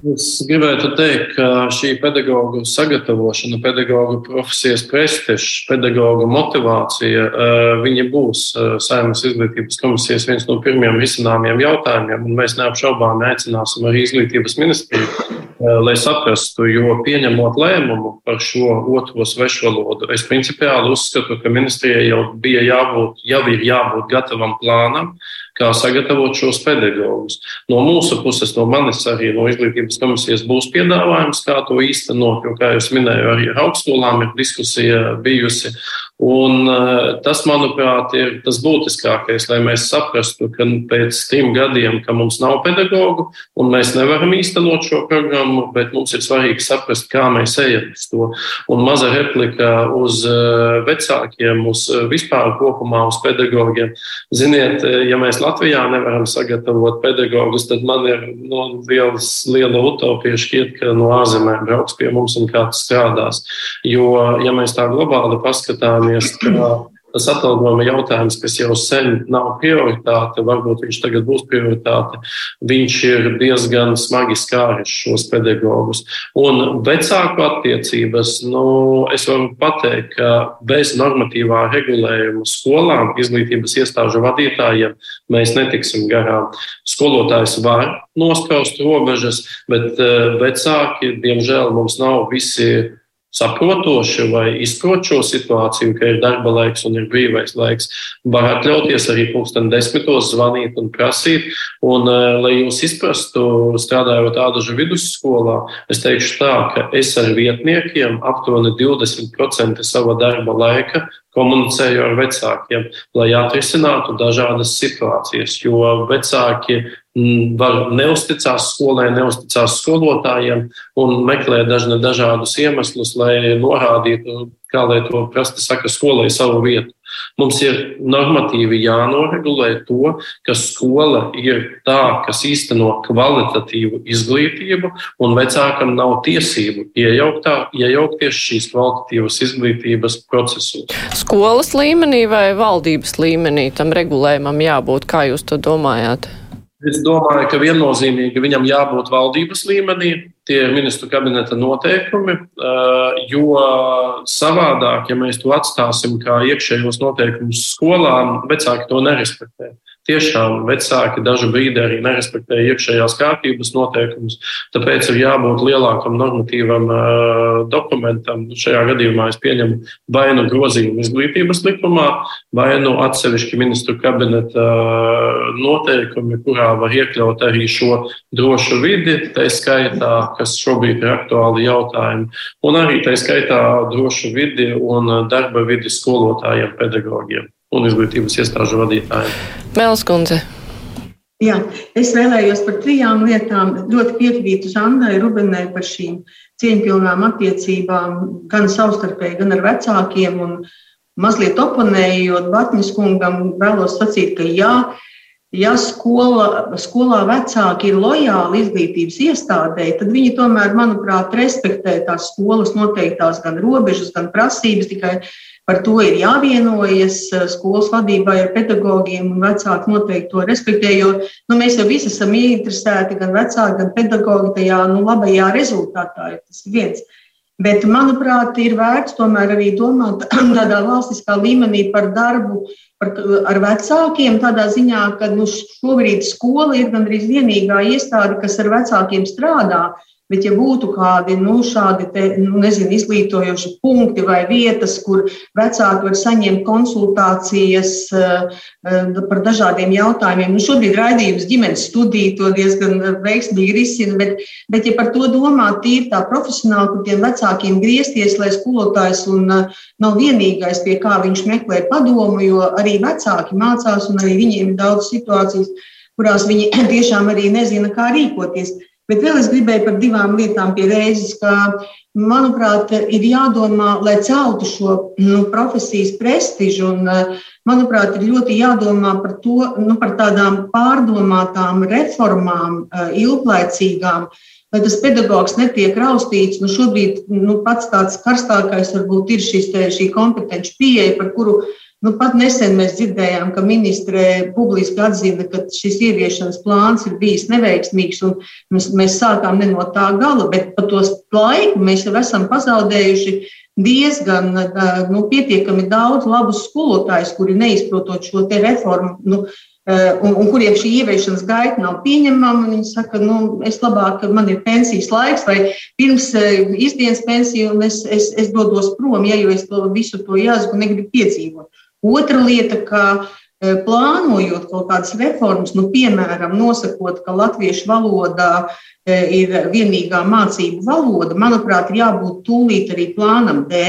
Es gribētu teikt, ka šī pedagoģa sagatavošana, pedagoģa profesijas prestižs, pedagoģa motivācija, eh, viņa būs eh, Saimnes izglītības komisijas viens no pirmiem risināmiem jautājumiem, mēs neapšaubām aicināsim arī izglītības ministriju, eh, lai saprastu, jo pieņemot lēmumu par šo otro svešvalodu, es principiāli uzskatu, ka ministrijai jau bija jābūt, jau ir jābūt gatavam plānam, kā sagatavot šos pedagogus. No mūsu puses, no manis arī no izglītības komisijas būs piedāvājums, kā to īstenot, jo, kā jau minēju, arī ar augstskolām ir diskusija bijusi. Un eh, tas, manuprāt, ir tas būtiskākais, lai mēs saprastu, ka pēc trim gadiem, ka mums nav pedagogu un mēs nevaram īstenot šo programmu, bet mums ir svarīgi saprast, kā mēs ejam uz to. Un maza replika uz eh, vecākiem, uz eh, vispār kopumā uz pedagogiem. Ziniet, ja mēs Latvijā nevaram sagatavot pedagogus, tad man ir no, nu, liels, liela utopija šķiet, ka no ārzemēm brauks pie mums un kāds strādās. Jo, ja mēs tā globāli paskatāmies, skatāmies, ka tas atalgojuma jautājums, kas jau sen nav prioritāte, varbūt viņš tagad būs prioritāte, viņš ir diezgan smagi skāris šos pedagogus. Un vecāku attiecības, nu, es varu pateikt, ka bez normatīvā regulējuma skolām, izglītības iestāžu vadītājiem mēs netiksim garām. Skolotājs var nospraust robežas, bet eh, vecāki, diemžēl, mums nav visi saprotoši vai izprot šo situāciju, ka ir darba laiks un ir brīvais laiks, var atļauties arī pulksten desmitos zvanīt un prasīt. Un, eh, lai jūs izprastu, strādājot ādažu vidusskolā, es teikšu tā, ka es ar vietniekiem aptuveni 20% sava darba laika komunicēju ar vecākiem, lai atrisinātu dažādas situācijas, jo vecāki neusticās skolai, neusticās skolotājiem un meklē dažne, dažādus iemeslus, lai norādītu, kā lai to prasti saka, skolai savu vietu. Mums ir normatīvi jānoregulē to, ka skola ir tā, kas īsteno kvalitatīvu izglītību, un vecākam nav tiesību iejauktā, iejaukties šīs kvalitatīvas izglītības procesos. Skolas līmenī vai valdības līmenī tam regulējumam jābūt, kā jūs to domājat? Es domāju, ka viennozīmīgi viņam jābūt valdības līmenī, tie ir ministru kabineta noteikumi, eh, jo savādāk, ja mēs to atstāsim kā iekšējos noteikumus skolām, vecāki to nerespektē tiešām vecāki dažu brīdi arī nerespektē iekšējās kārtības noteikumus. Tāpēc ir jābūt lielākam normatīvam dokumentam. Šajā gadījumā es pieņemu vai nu grozījumu izglītības likumā, vai nu atsevišķi ministru kabineta noteikumi, kurā var iekļaut arī šo drošu vidi, tā skaitā, kas šobrīd ir aktuāli jautājumi, un arī tā skaitā drošu vidi un darba vidi skolotājiem, pedagogiem un izglītības iestāžu vadītājiem. Mēls kundze. Jā, es vēlējos par trijām lietām. Ļoti piekrītu Zandai Rubenai par šīm cieņpilnām attiecībām, gan savstarpēji, gan ar vecākiem. Un mazliet oponējot Batņas kungam, vēlos sacīt, ka jā, ja skola, skolā vecāki ir lojāli izglītības iestādē, tad viņi tomēr, manuprāt, respektē tās skolas noteiktās gan robežas, gan prasības. Tikai Par to ir jāvienojas eh, skolas vadībai ar pedagogiem un vecāki noteikti to respektē, jo nu, mēs jau visi esam ieinteresēti, gan vecāki, gan pedagogi tajā nu, labajā rezultātā. Tas ir viens. Bet, manuprāt, ir vērts tomēr arī domāt tādā valstiskā līmenī par darbu par, ar vecākiem. Tādā ziņā, ka nu, šobrīd skola ir gandrīz vienīgā iestāde, kas ar vecākiem strādā. Bet, ja būtu kādi nu, šādi te, nu, nezinu, izglītojoši punkti vai vietas, kur vecāki var saņemt konsultācijas uh, par dažādiem jautājumiem, nu, šobrīd raidījums ģimenes studija to diezgan veiksmīgi risina, bet, bet ja par to domā tīri tā profesionāli, kur tiem vecākiem griezties, lai skolotājs un nav vienīgais, pie kā viņš meklē padomu, jo arī vecāki mācās un arī viņiem ir daudz situācijas, kurās viņi tiešām arī nezina, kā rīkoties. Bet vēl es gribēju par divām lietām pie reizes, ka, manuprāt, ir jādomā, lai celtu šo nu, profesijas prestižu. Un, manuprāt, ir ļoti jādomā par, to, nu, par tādām pārdomātām reformām, ilglaicīgām, lai tas pedagogs netiek raustīts. Nu, šobrīd nu, pats tāds karstākais varbūt ir šis, šī kompetenci pieeja, par kuru Nu, pat nesen mēs dzirdējām, ka ministre publiski atzina, ka šis ieviešanas plāns ir bijis neveiksmīgs, un mēs, mēs sākām ne no tā gala, bet pa tos laiku mēs jau esam pazaudējuši diezgan nu, pietiekami daudz labus skolotājus, kuri neizprotot šo reformu. Nu, Un, un kuriem šī ieviešanas gaita nav pieņemama. Viņi saka, nu, es labāk, man ir pensijas laiks, vai pirms izdienas pensija, un es, es, es dodos prom, ja, jo es to visu to jāsaka negribu piedzīvot. Otra lieta, ka e, plānojot kaut kādas reformas, nu, piemēram, nosakot, ka latviešu valodā e, ir vienīgā mācību valoda, manuprāt, ir jābūt tūlīt arī plānam B,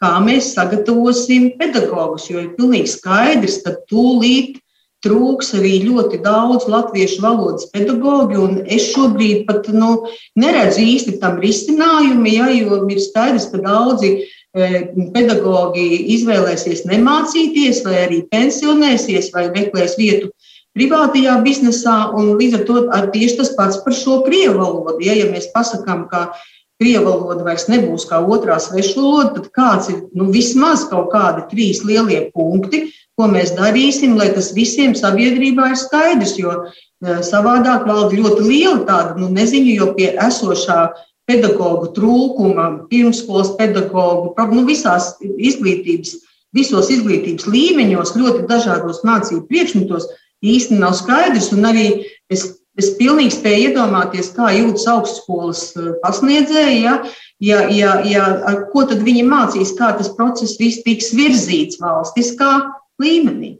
kā mēs sagatavosim pedagogus, jo ir pilnīgi skaidrs, ka tūlīt trūks arī ļoti daudz latviešu valodas pedagoģu, un es šobrīd pat nu, neredzu īsti tam risinājumu, ja, jo ir skaidrs, ka daudzi pedagogi izvēlēsies nemācīties, vai arī pensionēsies, vai meklēs vietu privātajā biznesā. Līdz ar to ar tieši tas pats par šo krievu valodu. Ja, ja mēs pasakām, ka krievu valoda vairs nebūs kā otrā svešu valoda, tad kāds ir nu, vismaz kaut kādi trīs lielie punkti, ko mēs darīsim, lai tas visiem sabiedrībā ir skaidrs. Jo savādāk valda ļoti liela tāda nu, neziņa, jo pie esošā pedagoģu trūkuma, pirmskolas pedagoģu, nu, visās izglītības, visos izglītības līmeņos, ļoti dažādos mācību priekšmetos īstenībā nav skaidrs. Un arī es Es pilnīgi spēju iedomāties, kā jūtas augstskolas pasniedzēji, ja, ja, ja, ja, ko tad viņi mācīs, kā tas process viss tiks virzīts valstiskā līmenī.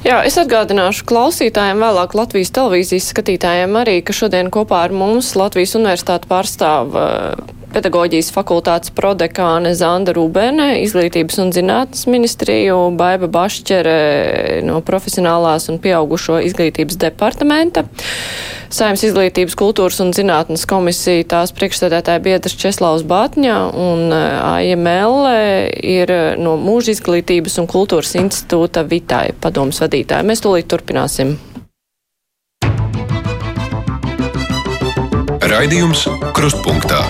Jā, es atgādināšu klausītājiem, vēlāk Latvijas televīzijas skatītājiem arī, ka šodien kopā ar mums Latvijas universitāte pārstāv uh, pedagoģijas fakultātes prodekāne Zanda Rūbēne, izglītības un zinātnes ministriju, Baiba Bašķere no profesionālās un pieaugušo izglītības departamenta. Saimnes izglītības, kultūras un zinātnes komisija tās priekšsēdētāja biedrs Česlaus Bātņa un AML ir no mūža izglītības un kultūras institūta Vitāja padomas vadītāja. Mēs tūlīt turpināsim. Raidījums Krustpunktā.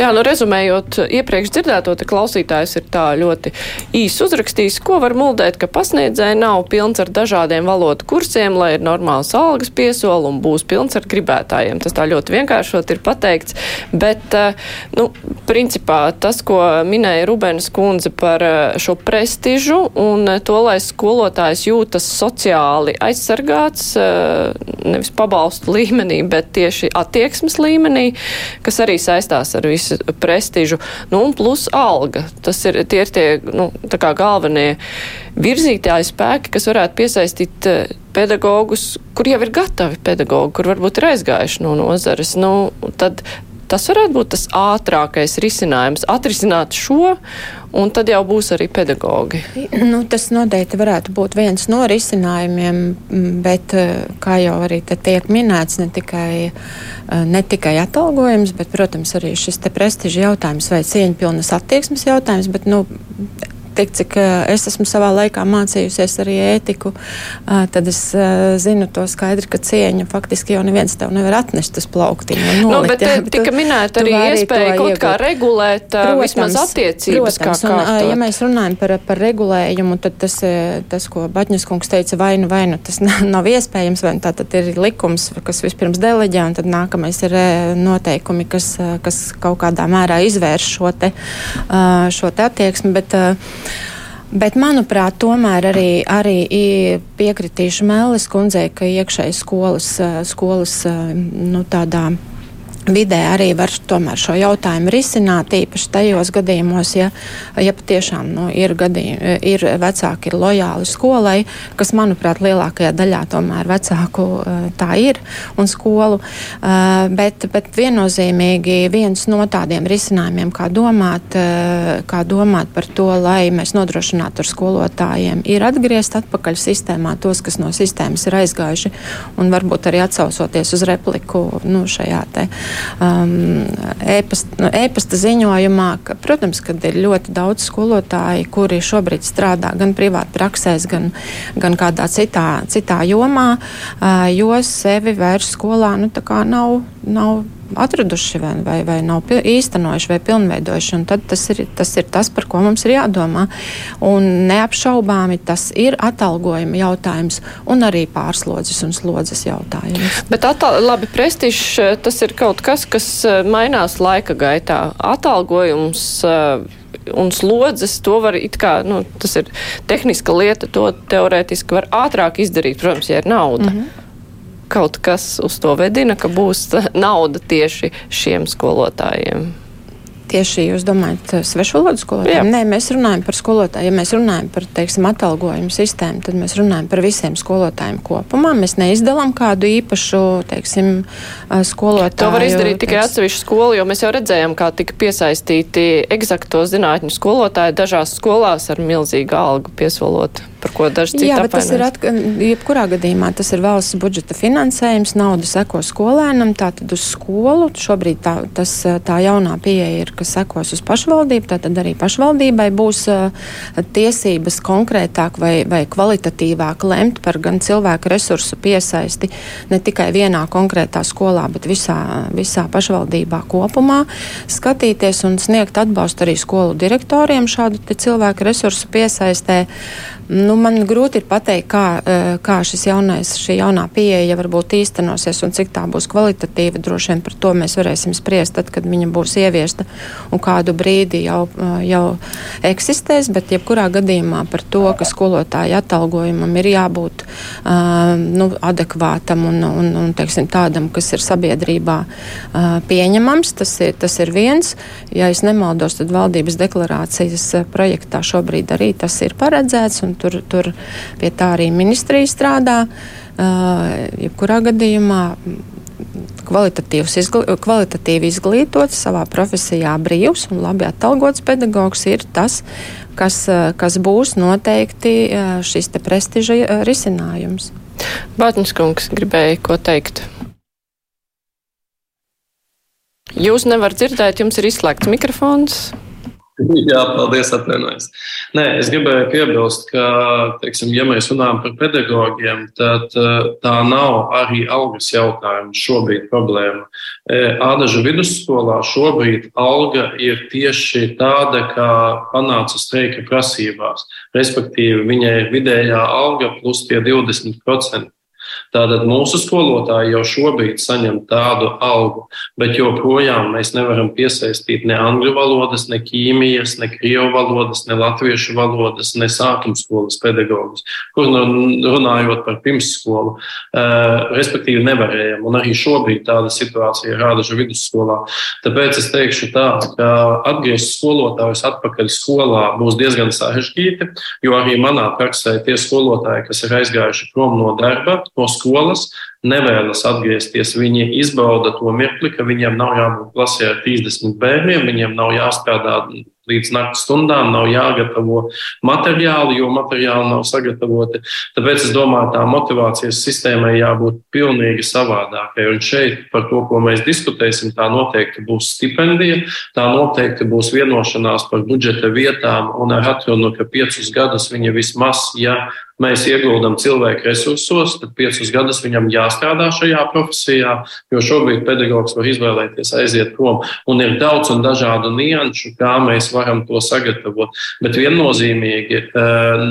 Jā, nu rezumējot iepriekš dzirdēto, te klausītājs ir tā ļoti īsi uzrakstījis, ko var muldēt, ka pasniedzēji nav pilns ar dažādiem valodu kursiem, lai ir normāls algas piesoli un būs pilns ar gribētājiem. Tas tā ļoti vienkāršot ir pateikts, bet, eh, nu, principā tas, ko minēja Rubens kundze par eh, šo prestižu un to, lai skolotājs jūtas sociāli aizsargāts, eh, nevis pabalstu līmenī, bet tieši attieksmes līmenī, kas arī saistās ar visu prestižu, nu, un plus alga. Tas ir tie, ir tie nu, galvenie virzītāji spēki, kas varētu piesaistīt eh, pedagogus, kur jau ir gatavi pedagogi, kur varbūt ir aizgājuši no nozares. Nu, tad tas varētu būt tas ātrākais risinājums, atrisināt šo, un tad jau būs arī pedagogi. Nu, tas noteikti varētu būt viens no risinājumiem, bet, eh, kā jau arī tiek minēts, ne tikai, eh, ne tikai atalgojums, bet, protams, arī šis prestiža jautājums vai cieņpilnas attieksmes jautājums, bet, nu, tik cik es esmu savā laikā mācījusies arī ētiku, tad es zinu to skaidri, ka cieņu faktiski jau neviens tev nevar atnest uz plauktiņu. Nu, bet jā, tika minēta arī iespēja kaut iegūt. kā regulēt protams, vismaz attiecības. Protams, kā un, ja mēs runājam par, par regulējumu, tad tas, tas ko Baņas kungs teica, vai nu, vai nu tas nav iespējams, vai nu tā tad ir likums, kas vispirms deleģē, un tad nākamais ir noteikumi, kas, kas kaut kādā mērā izvērš šo te, šo te attieksmi. Bet, Bet, manuprāt, tomēr arī, arī piekritīšu Mēlis kundzei, ka iekšēji skolas, skolas nu, tādā vidē arī var tomēr šo jautājumu risināt, īpaši tajos gadījumos, ja, ja patiešām nu, ir, gadījumi, ir vecāki ir lojāli skolai, kas, manuprāt, lielākajā daļā tomēr vecāku eh, tā ir un skolu. Eh, bet, bet viennozīmīgi viens no tādiem risinājumiem, kā domāt, eh, kā domāt par to, lai mēs nodrošinātu ar skolotājiem, ir atgriezt atpakaļ sistēmā tos, kas no sistēmas ir aizgājuši, un varbūt arī atsausoties uz repliku nu, šajā te um, nu, e-pasta ziņojumā, ka, protams, ka ir ļoti daudz skolotāju, kuri šobrīd strādā gan privāti praksēs, gan, gan kādā citā, citā jomā, uh, jo sevi vairs skolā nu, nav, nav atraduši vai, vai, vai nav īstenojuši vai pilnveidojuši. Tad tas ir, tas ir tas, par ko mums ir jādomā. Un neapšaubāmi tas ir atalgojuma jautājums un arī pārslodzes un slodzes jautājums. Bet atal, labi, prestižs tas ir kaut kas, kas eh, mainās laika gaitā. Atalgojums. Uh, un slodzes, to var it kā, nu, tas ir tehniska lieta, to teorētiski var ātrāk izdarīt, protams, ja ir nauda. Mm -hmm kaut kas uz to vedina, ka būs nauda tieši šiem skolotājiem? Tieši jūs domājat, svešvalodu skolotājiem? Jā. Nē, mēs runājam par skolotājiem. Ja mēs runājam par, teiksim, atalgojumu sistēmu, tad mēs runājam par visiem skolotājiem kopumā. Mēs neizdalām kādu īpašu, teiksim, skolotāju. To var izdarīt tikai atsevišķu skolu, jo mēs jau redzējām, kā tika piesaistīti eksakto zinātņu skolotāji dažās skolās ar milzīgu algu piesolot par ko daži citi Jā, bet tas ir atka, jebkurā gadījumā tas ir valsts budžeta finansējums, nauda seko skolēnam, tātad uz skolu. Šobrīd tā, tas, tā jaunā pieeja ir, kas sekos uz pašvaldību, tātad arī pašvaldībai būs tiesības konkrētāk vai, vai kvalitatīvāk lemt par gan cilvēku resursu piesaisti ne tikai vienā konkrētā skolā, bet visā, visā pašvaldībā kopumā, skatīties un sniegt atbalstu arī skolu direktoriem šādu cilvēku resursu piesaistē. nu, man grūti ir pateikt, kā, kā šis jaunais, šī jaunā pieeja varbūt īstenosies un cik tā būs kvalitatīva. Droši vien par to mēs varēsim spriest tad, kad viņa būs ieviesta un kādu brīdi jau, jau eksistēs. Bet jebkurā gadījumā par to, ka skolotāja atalgojumam ir jābūt uh, nu, adekvātam un, un, un teiksim, tādam, kas ir sabiedrībā uh, pieņemams, tas ir, tas ir viens. Ja es nemaldos, tad valdības deklarācijas projektā šobrīd arī tas ir paredzēts, un tur, tur pie tā arī ministrija strādā. Uh, jebkurā gadījumā kvalitatīvi izglītots, savā profesijā brīvs un labi atalgots pedagogs ir tas, kas, kas būs noteikti šis te prestiža risinājums. Bātņas kungs gribēja ko teikt. Jūs nevarat dzirdēt, jums ir izslēgts mikrofons. Jā, paldies, atvainojos. Nē, es gribēju piebilst, ka, teiksim, ja mēs runājam par pedagogiem, tad eh, tā nav arī algas jautājums šobrīd problēma. Eh, Ādažu vidusskolā šobrīd alga ir tieši tāda, kā panāca streika prasībās. Respektīvi, viņai ir vidējā alga plus tie 20%. Tātad mūsu skolotāji jau šobrīd saņem tādu algu, bet joprojām mēs nevaram piesaistīt ne angļu valodas, ne ķīmijas, ne krievu valodas, ne latviešu valodas, ne sākumskolas pedagogus, kur nu runājot par pirmsskolu, uh, respektīvi nevarējam. Un arī šobrīd tāda situācija ir Rādažu vidusskolā. Tāpēc es teikšu tā, ka atgriezt skolotājus atpakaļ skolā būs diezgan sarežģīti, jo arī manā praksē tie skolotāji, kas ir aizgājuši prom no darba, no skolas, nevēlas atgriezties. Viņi izbauda to mirkli, ka viņiem nav jābūt klasē ar 30 bērniem, viņiem nav jāstrādā līdz naktas stundām, nav jāgatavo materiāli, jo materiāli nav sagatavoti. Tāpēc es domāju, tā motivācijas sistēmai jābūt pilnīgi savādākai. Un šeit par to, ko mēs diskutēsim, tā noteikti būs stipendija, tā noteikti būs vienošanās par budžeta vietām un ar atrunu, ka piecus gadus viņa vismaz, ja mēs ieguldam cilvēku resursos, tad piecus gadus viņam jāstrādā šajā profesijā, jo šobrīd pedagogs var izvēlēties aiziet prom. Un ir daudz un dažādu nianšu, kā mēs varam to sagatavot. Bet viennozīmīgi eh,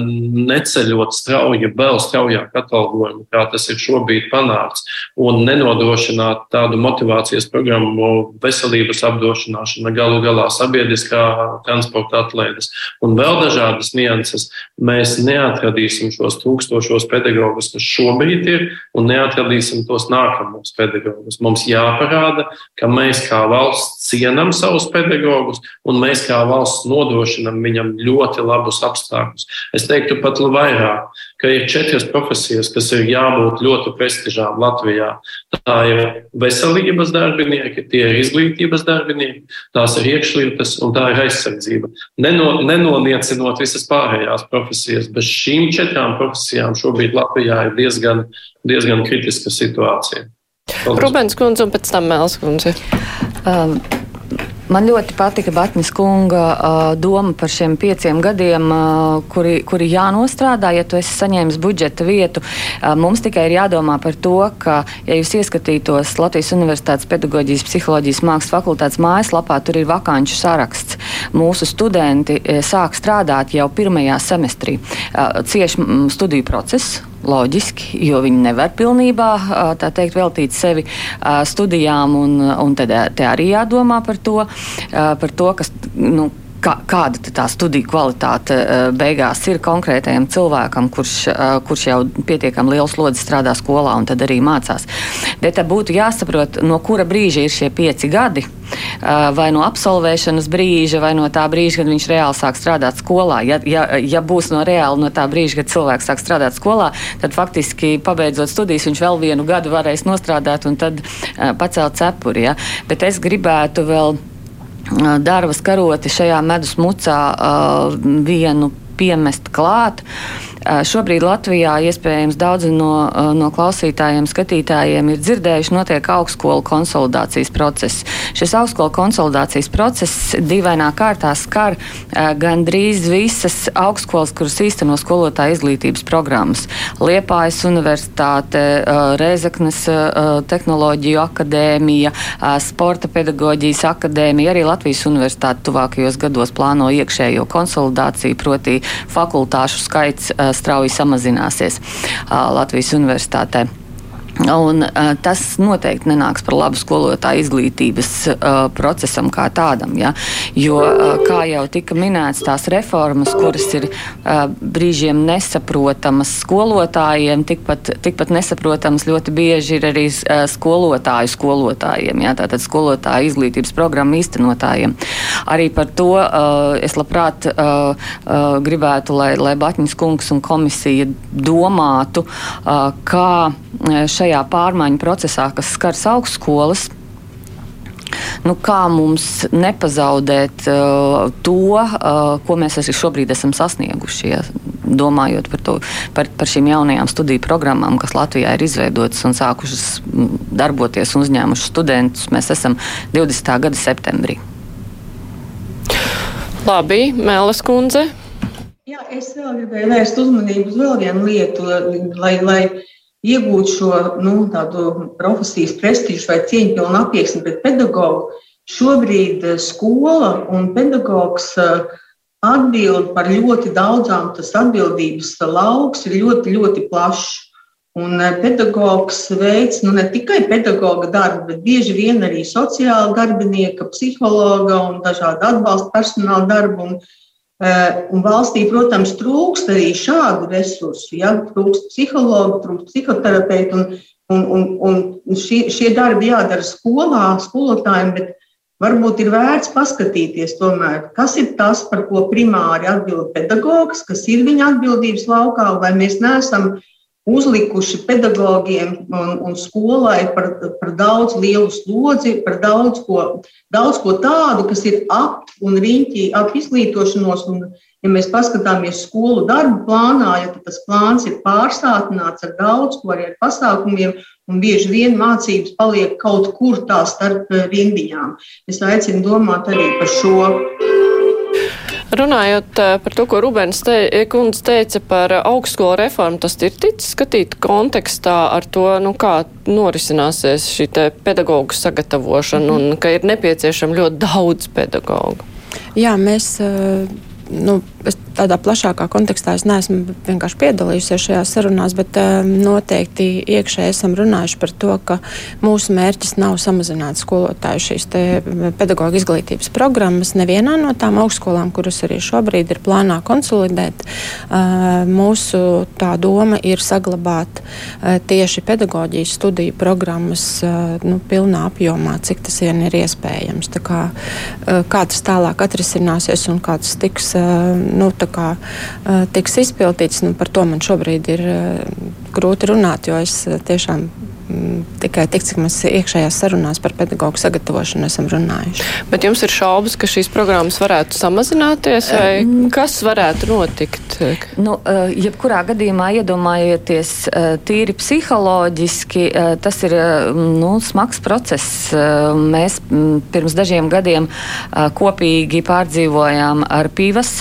neceļot strauji, vēl straujāk atalgojumu, kā tas ir šobrīd panākts, un nenodrošināt tādu motivācijas programmu, veselības apdrošināšana, galu galā sabiedriskā transporta atlaides un vēl dažādas nianses, mēs neatradīsim šos tūkstošos pedagogus, kas šobrīd ir, un neatradīsim tos nākamos pedagogus. Mums jāparāda, ka mēs kā valsts cienam savus pedagogus, un mēs kā valsts nodrošinam viņam ļoti labus apstākļus. Es teiktu pat vairāk, ka ir četras profesijas, kas ir jābūt ļoti prestižām Latvijā. Tā ir veselības darbinieki, tie ir izglītības darbinieki, tās ir iekšlietas un tā ir aizsardzība. Neno, nenoniecinot visas pārējās profesijas, bez šīm četrām profesijām šobrīd Latvijā ir diezgan, diezgan kritiska situācija. Rubens kundze un pēc tam Mēls kundze. Um, Man ļoti patika Batņas kunga uh, doma par šiem pieciem gadiem, uh, kuri, kuri jānostrādā, ja tu esi saņēmis budžeta vietu. Uh, mums tikai ir jādomā par to, ka, ja jūs ieskatītos Latvijas Universitātes pedagoģijas psiholoģijas mākslas fakultātes mājaslapā, tur ir vakanču saraksts. Mūsu studenti sāk strādāt jau pirmajā semestrī. Uh, cieši studiju procesu loģiski, jo viņi nevar pilnībā teikt, veltīt sevi studijām, un, un tad te arī jādomā par to, par to kas. Nu, kā, kāda tā studiju kvalitāte beigās ir konkrētajam cilvēkam, kurš, kurš jau pietiekami liels slodzi strādā skolā un tad arī mācās. Bet būtu jāsaprot, no kura brīža ir šie pieci gadi vai no absolvēšanas brīža, vai no tā brīža, kad viņš reāli sāk strādāt skolā. Ja, ja, ja būs no reāli no tā brīža, kad cilvēks sāk strādāt skolā, tad faktiski pabeidzot studijas, viņš vēl vienu gadu varēs nostrādāt un tad pacelt cepuri. Ja? Bet es gribētu vēl darbas karoti šajā medus mucā vienu piemest klāt. Šobrīd Latvijā iespējams daudzi no, no klausītājiem, skatītājiem ir dzirdējuši, notiek augstskolu konsolidācijas process. Šis augstskolu konsolidācijas process dīvainā kārtā skar gandrīz visas augstskolas, kuras īsteno skolotāju izglītības programmas. Liepājas universitāte, Rēzaknes tehnoloģiju akadēmija, Sporta pedagoģijas akadēmija, arī Latvijas universitāte tuvākajos gados plāno iekšējo konsolidāciju, proti fakultāšu skaits strauji samazināsies Latvijas universitātē. Un, uh, tas noteikti nenāks par labu skolotāju izglītības uh, procesam kā tādam. Ja? Jo, uh, kā jau tika minēts, tās reformas, kuras ir uh, brīžiem nesaprotamas skolotājiem, tikpat, tikpat nesaprotamas ļoti bieži ir arī uh, skolotāju skolotājiem, ja? tātad skolotāju izglītības programmu īstenotājiem. Arī par to uh, es labprāt uh, uh, gribētu, lai, lai Batņas kungs un komisija domātu, uh, kā šajā šajā pārmaiņu procesā, kas skars augstskolas, nu, kā mums nepazaudēt uh, to, uh, ko mēs arī šobrīd esam sasnieguši. Ja? Domājot par, to, par, par šīm jaunajām studiju programmām, kas Latvijā ir izveidotas un sākušas darboties un uzņēmušas studentus, mēs esam 20. gada septembrī. Labi, Mēlis kundze. Jā, es vēl gribēju vērst uzmanību uz vēl vienu lietu, lai, lai iegūt šo nu, profesijas prestižu vai cieņpilnu attieksmi pret pedagogu, šobrīd eh, skola un pedagogs eh, atbild par ļoti daudzām, tas atbildības lauks ir ļoti, ļoti plašs. Un eh, pedagogs veids nu, ne tikai pedagoga darbu, bet bieži vien arī sociāla darbinieka, psihologa un dažādu atbalsta personāla darbu. Un, un valstī, protams, trūkst arī šādu resursu. Ja? Trūkst psihologu, trūkst psihoterapeitu, un, un, un, un šie, šie darbi jādara skolā, skolotājiem, bet varbūt ir vērts paskatīties, tomēr, kas ir tas, par ko primāri atbild pedagogs, kas ir viņa atbildības laukā, vai mēs neesam uzlikuši pedagogiem un, un skolai par, par daudz lielu slodzi, par daudz ko, daudz ko tādu, kas ir ap un riņķī ap izglītošanos. Un, ja mēs paskatāmies skolu darbu plānā, ja tas plāns ir pārsātināts ar daudz ko arī ar pasākumiem, un bieži vien mācības paliek kaut kur tā starp rindiņām. Es aicinu domāt arī par šo. Runājot eh, par to, ko Rubens te, kundze teica par augstskolu reformu, tas ir ticis skatīt kontekstā ar to, nu, kā norisināsies šī pedagoģu sagatavošana un ka ir nepieciešama ļoti daudz pedagoģu. Jā, mēs. Nu, es tādā plašākā kontekstā es neesmu vienkārši piedalījusies šajās sarunās, bet uh, noteikti iekšēji esam runājuši par to, ka mūsu mērķis nav samazināt skolotāju šīs pedagoģa izglītības programmas nevienā no tām augstskolām, kuras arī šobrīd ir plānā konsolidēt. Uh, mūsu tā doma ir saglabāt uh, tieši pedagoģijas studiju programmas uh, nu, pilnā apjomā, cik tas vien ir iespējams. Tā kā, kā tas tālāk atrisināsies un kā tas tiks nu, kā, tiks izpildīts. Nu, par to man šobrīd ir grūti runāt, jo es tiešām tikai tik, cik mēs iekšējās sarunās par pedagoģu sagatavošanu esam runājuši. Bet jums ir šaubas, ka šīs programmas varētu samazināties, vai kas varētu notikt? Nu, eh, jebkurā gadījumā iedomājieties eh, tīri psiholoģiski, eh, tas ir nu, smags process. Mēs mm, pirms dažiem gadiem kopīgi pārdzīvojām ar pīvas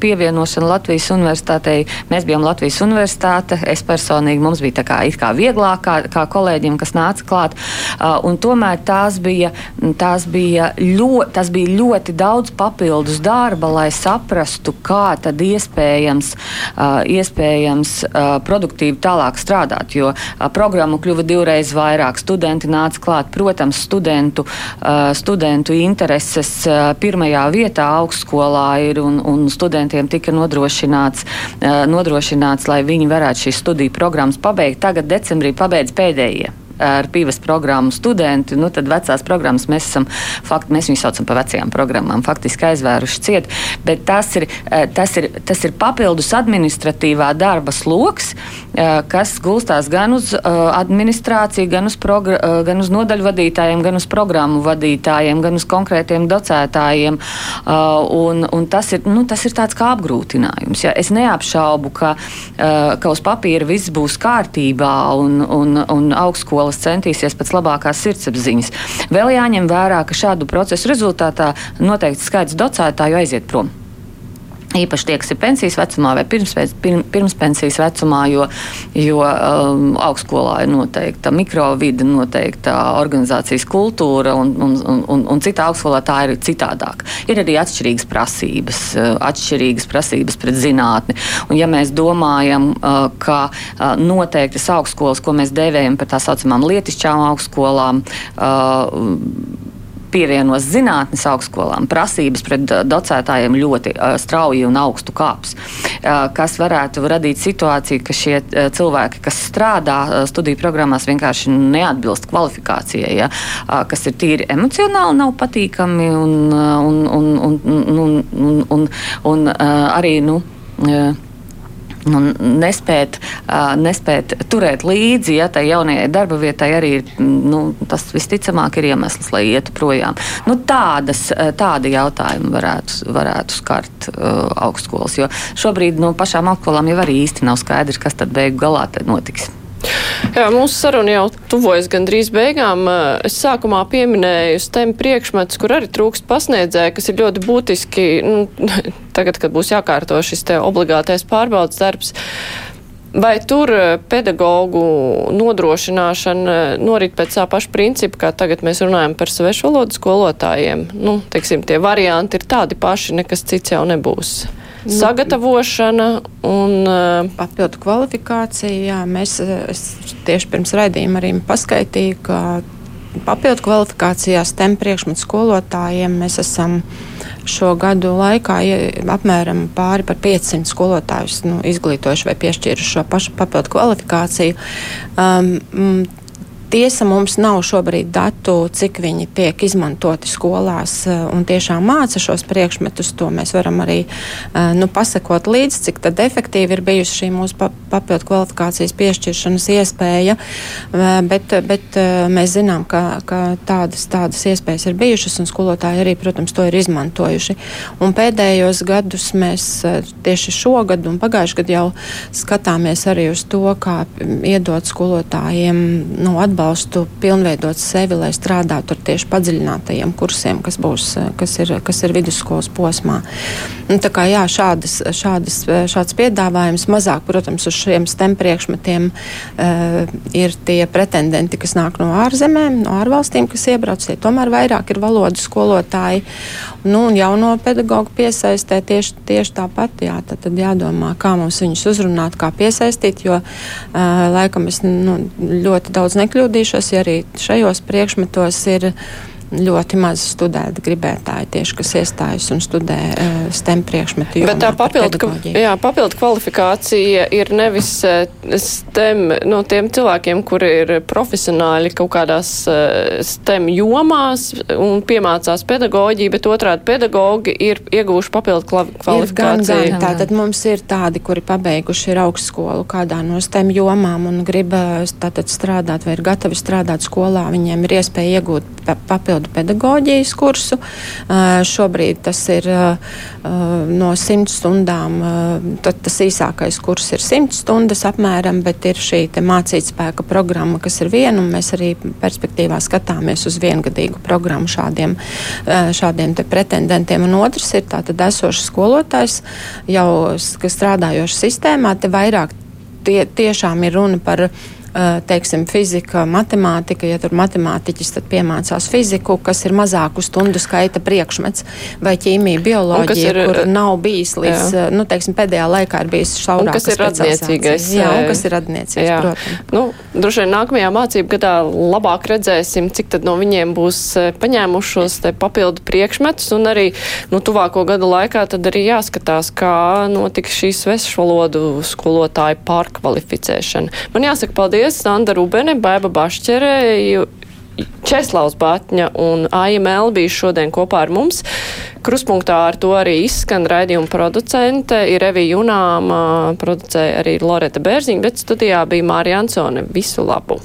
pievienošanu Latvijas universitātei. Mēs bijām Latvijas universitāte, es personīgi mums bija tā kā, kā vieglāk, kā, kā kolēģiem, kas nāca klāt. Uh, un tomēr tās bija, tās bija, ļoti, tas bija ļoti daudz papildus darba, lai saprastu, kā tad iespējams, uh, iespējams uh, produktīvi tālāk strādāt. Jo programmu kļuva divreiz vairāk, studenti nāca klāt. Protams, studentu, studentu intereses pirmajā vietā augstskolā ir un, un studentiem tika nodrošināts, nodrošināts, lai viņi varētu šīs studiju programmas pabeigt. Tagad decembrī pabeidz pēdējā pārējie ar pīves programmu studenti, nu tad vecās programmas mēs esam, fakt, mēs viņus saucam par vecajām programmām, faktiski aizvēruši ciet, bet tas ir, eh, tas ir, tas ir papildus administratīvā darba sloks, kas gulstās gan uz eh, administrāciju, gan uz, gan uz nodaļu vadītājiem, gan uz programmu vadītājiem, gan uz konkrētiem docētājiem, un, un tas, ir, nu, tas ir tāds kā apgrūtinājums. Ja? Es neapšaubu, ka, ka uz papīra viss būs kārtībā un, un, un augstskola skolas centīsies pēc labākās sirdsapziņas. Vēl jāņem vērā, ka šādu procesu rezultātā noteikti skaits docētāju aiziet prom. Īpaši tie, kas ir pensijas vecumā vai pirms, pirms, pirms pensijas vecumā, jo, jo um, augstskolā ir noteikta mikrovida, noteikta organizācijas kultūra un, un, un, un citā augstskolā tā ir citādāk. Ir arī atšķirīgas prasības, uh, atšķirīgas prasības pret zinātni. Un, ja mēs domājam, uh, ka uh, noteiktas augstskolas, ko mēs dēvējam par tā saucamām lietišķām augstskolām, uh, pievienos zinātnes augstskolām, prasības pret eh, docētājiem ļoti eh, strauji un augstu kāps, eh, kas varētu radīt situāciju, ka šie cilvēki, kas strādā studiju programmās, vienkārši neatbilst kvalifikācijai, ja? kas ir tīri emocionāli nav patīkami un, un, un, un, un, un, un, un arī. Nu, nu, nespēt, uh, nespēt turēt līdzi, ja tai jaunajai darba vietai arī ir, nu, tas visticamāk ir iemesls, lai ietu projām. Nu, tādas, tādi jautājumi varētu, varētu skart uh, augstskolas, jo šobrīd nu, pašām augstskolām jau arī īsti nav skaidrs, kas tad beigu galā notiks. Jā, mūsu saruna jau tuvojas gandrīz beigām. Es sākumā pieminēju STEM priekšmetus, kur arī trūkst pasniedzēju, kas ir ļoti būtiski, nu, tagad, kad būs jākārto šis te obligātais pārbaudas darbs. Vai tur pedagoģu nodrošināšana norit pēc tā paša principa, kā tagad mēs runājam par svešvalodu skolotājiem? Nu, teiksim, tie varianti ir tādi paši, nekas cits jau nebūs sagatavošana un uh, papildu kvalifikācija. Jā, mēs tieši pirms raidījuma arī paskaitīju, ka papildu kvalifikācijā STEM priekšmetu skolotājiem mēs esam šo gadu laikā apmēram pāri par 500 skolotājus nu, izglītojuši vai piešķīruši šo pašu papildu kvalifikāciju. Um, Tiesa mums nav šobrīd datu, cik viņi tiek izmantoti skolās eh, un tiešām māca šos priekšmetus. To mēs varam arī eh, nu, pasakot līdzi, cik efektīvi ir bijusi šī mūsu papildu kvalifikācijas piešķiršanas iespēja. Eh, bet, bet mēs zinām, ka, ka tādas, tādas iespējas ir bijušas un skolotāji arī, protams, to ir izmantojuši. Un pēdējos gadus mēs tieši šogad un pagājušajā gadā jau skatāmies arī uz to, kā iedot skolotājiem nu, atbalstu atbalstu, pilnveidot sevi, lai strādātu ar tieši padziļinātajiem kursiem, kas, būs, kas, ir, kas ir vidusskolas posmā. Un, tā kā jā, šādas, šādas, šāds piedāvājums mazāk, protams, uz šiem STEM priekšmetiem uh, ir tie pretendenti, kas nāk no ārzemēm, no ārvalstīm, kas iebrauc. Tie tomēr vairāk ir valodu skolotāji. Nu, un jauno pedagoģu piesaistē tieši, tieši tāpat. Jā, tad, tad jādomā, kā mums viņus uzrunāt, kā piesaistīt, jo uh, laikam es nu, ļoti daudz nekļūdu nekļūdīšos, ja arī šajos priekšmetos ir ļoti maz studēt gribētāji, tieši kas iestājas un studē uh, STEM priekšmetu. Bet tā papildu, jā, papildu kvalifikācija ir nevis uh, STEM no tiem cilvēkiem, kuri ir profesionāļi kaut kādās uh, STEM jomās un piemācās pedagoģiju, bet otrādi pedagoģi ir ieguvuši papildu kvalifikāciju. Gan, gan. Tātad mums ir tādi, kuri pabeiguši ir augstskolu kādā no STEM jomām un grib tātad strādāt vai ir gatavi strādāt skolā. Viņiem ir iespēja iegūt papildu papildu pedagoģijas kursu. Šobrīd tas ir no 100 stundām, tad tas īsākais kurs ir 100 stundas apmēram, bet ir šī mācītspēka programma, kas ir viena, un mēs arī perspektīvā skatāmies uz viengadīgu programmu šādiem, šādiem pretendentiem. Un otrs ir tātad esošs skolotājs, jau strādājošs sistēmā, te vairāk tie, tiešām ir runa par teiksim, fizika, matemātika, ja tur matemātiķis piemācās fiziku, kas ir mazāku stundu skaita priekšmets, vai ķīmija, bioloģija, ir, kur nav bijis līdz, jā. nu, teiksim, pēdējā laikā ir bijis šaurākas kas ir radniecīgais. Jā, un kas ir radniecīgais, jā. protams. Nu, droši vien nākamajā mācību gadā labāk redzēsim, cik tad no viņiem būs paņēmušos te papildu priekšmetus, un arī, nu, tuvāko gadu laikā tad arī jāskatās, kā notika šīs svešvalodu skolotāju pārkvalificēšana. Man jāsaka paldies paldies Sanda Rubene, Baiba Bašķere, Česlavs Batņa un AIML bija šodien kopā ar mums. Kruspunktā ar to arī izskan raidījuma producente, ir Evija Junāma, producēja arī Loreta Bērziņa, bet studijā bija Mārija Ansone. Visu labu!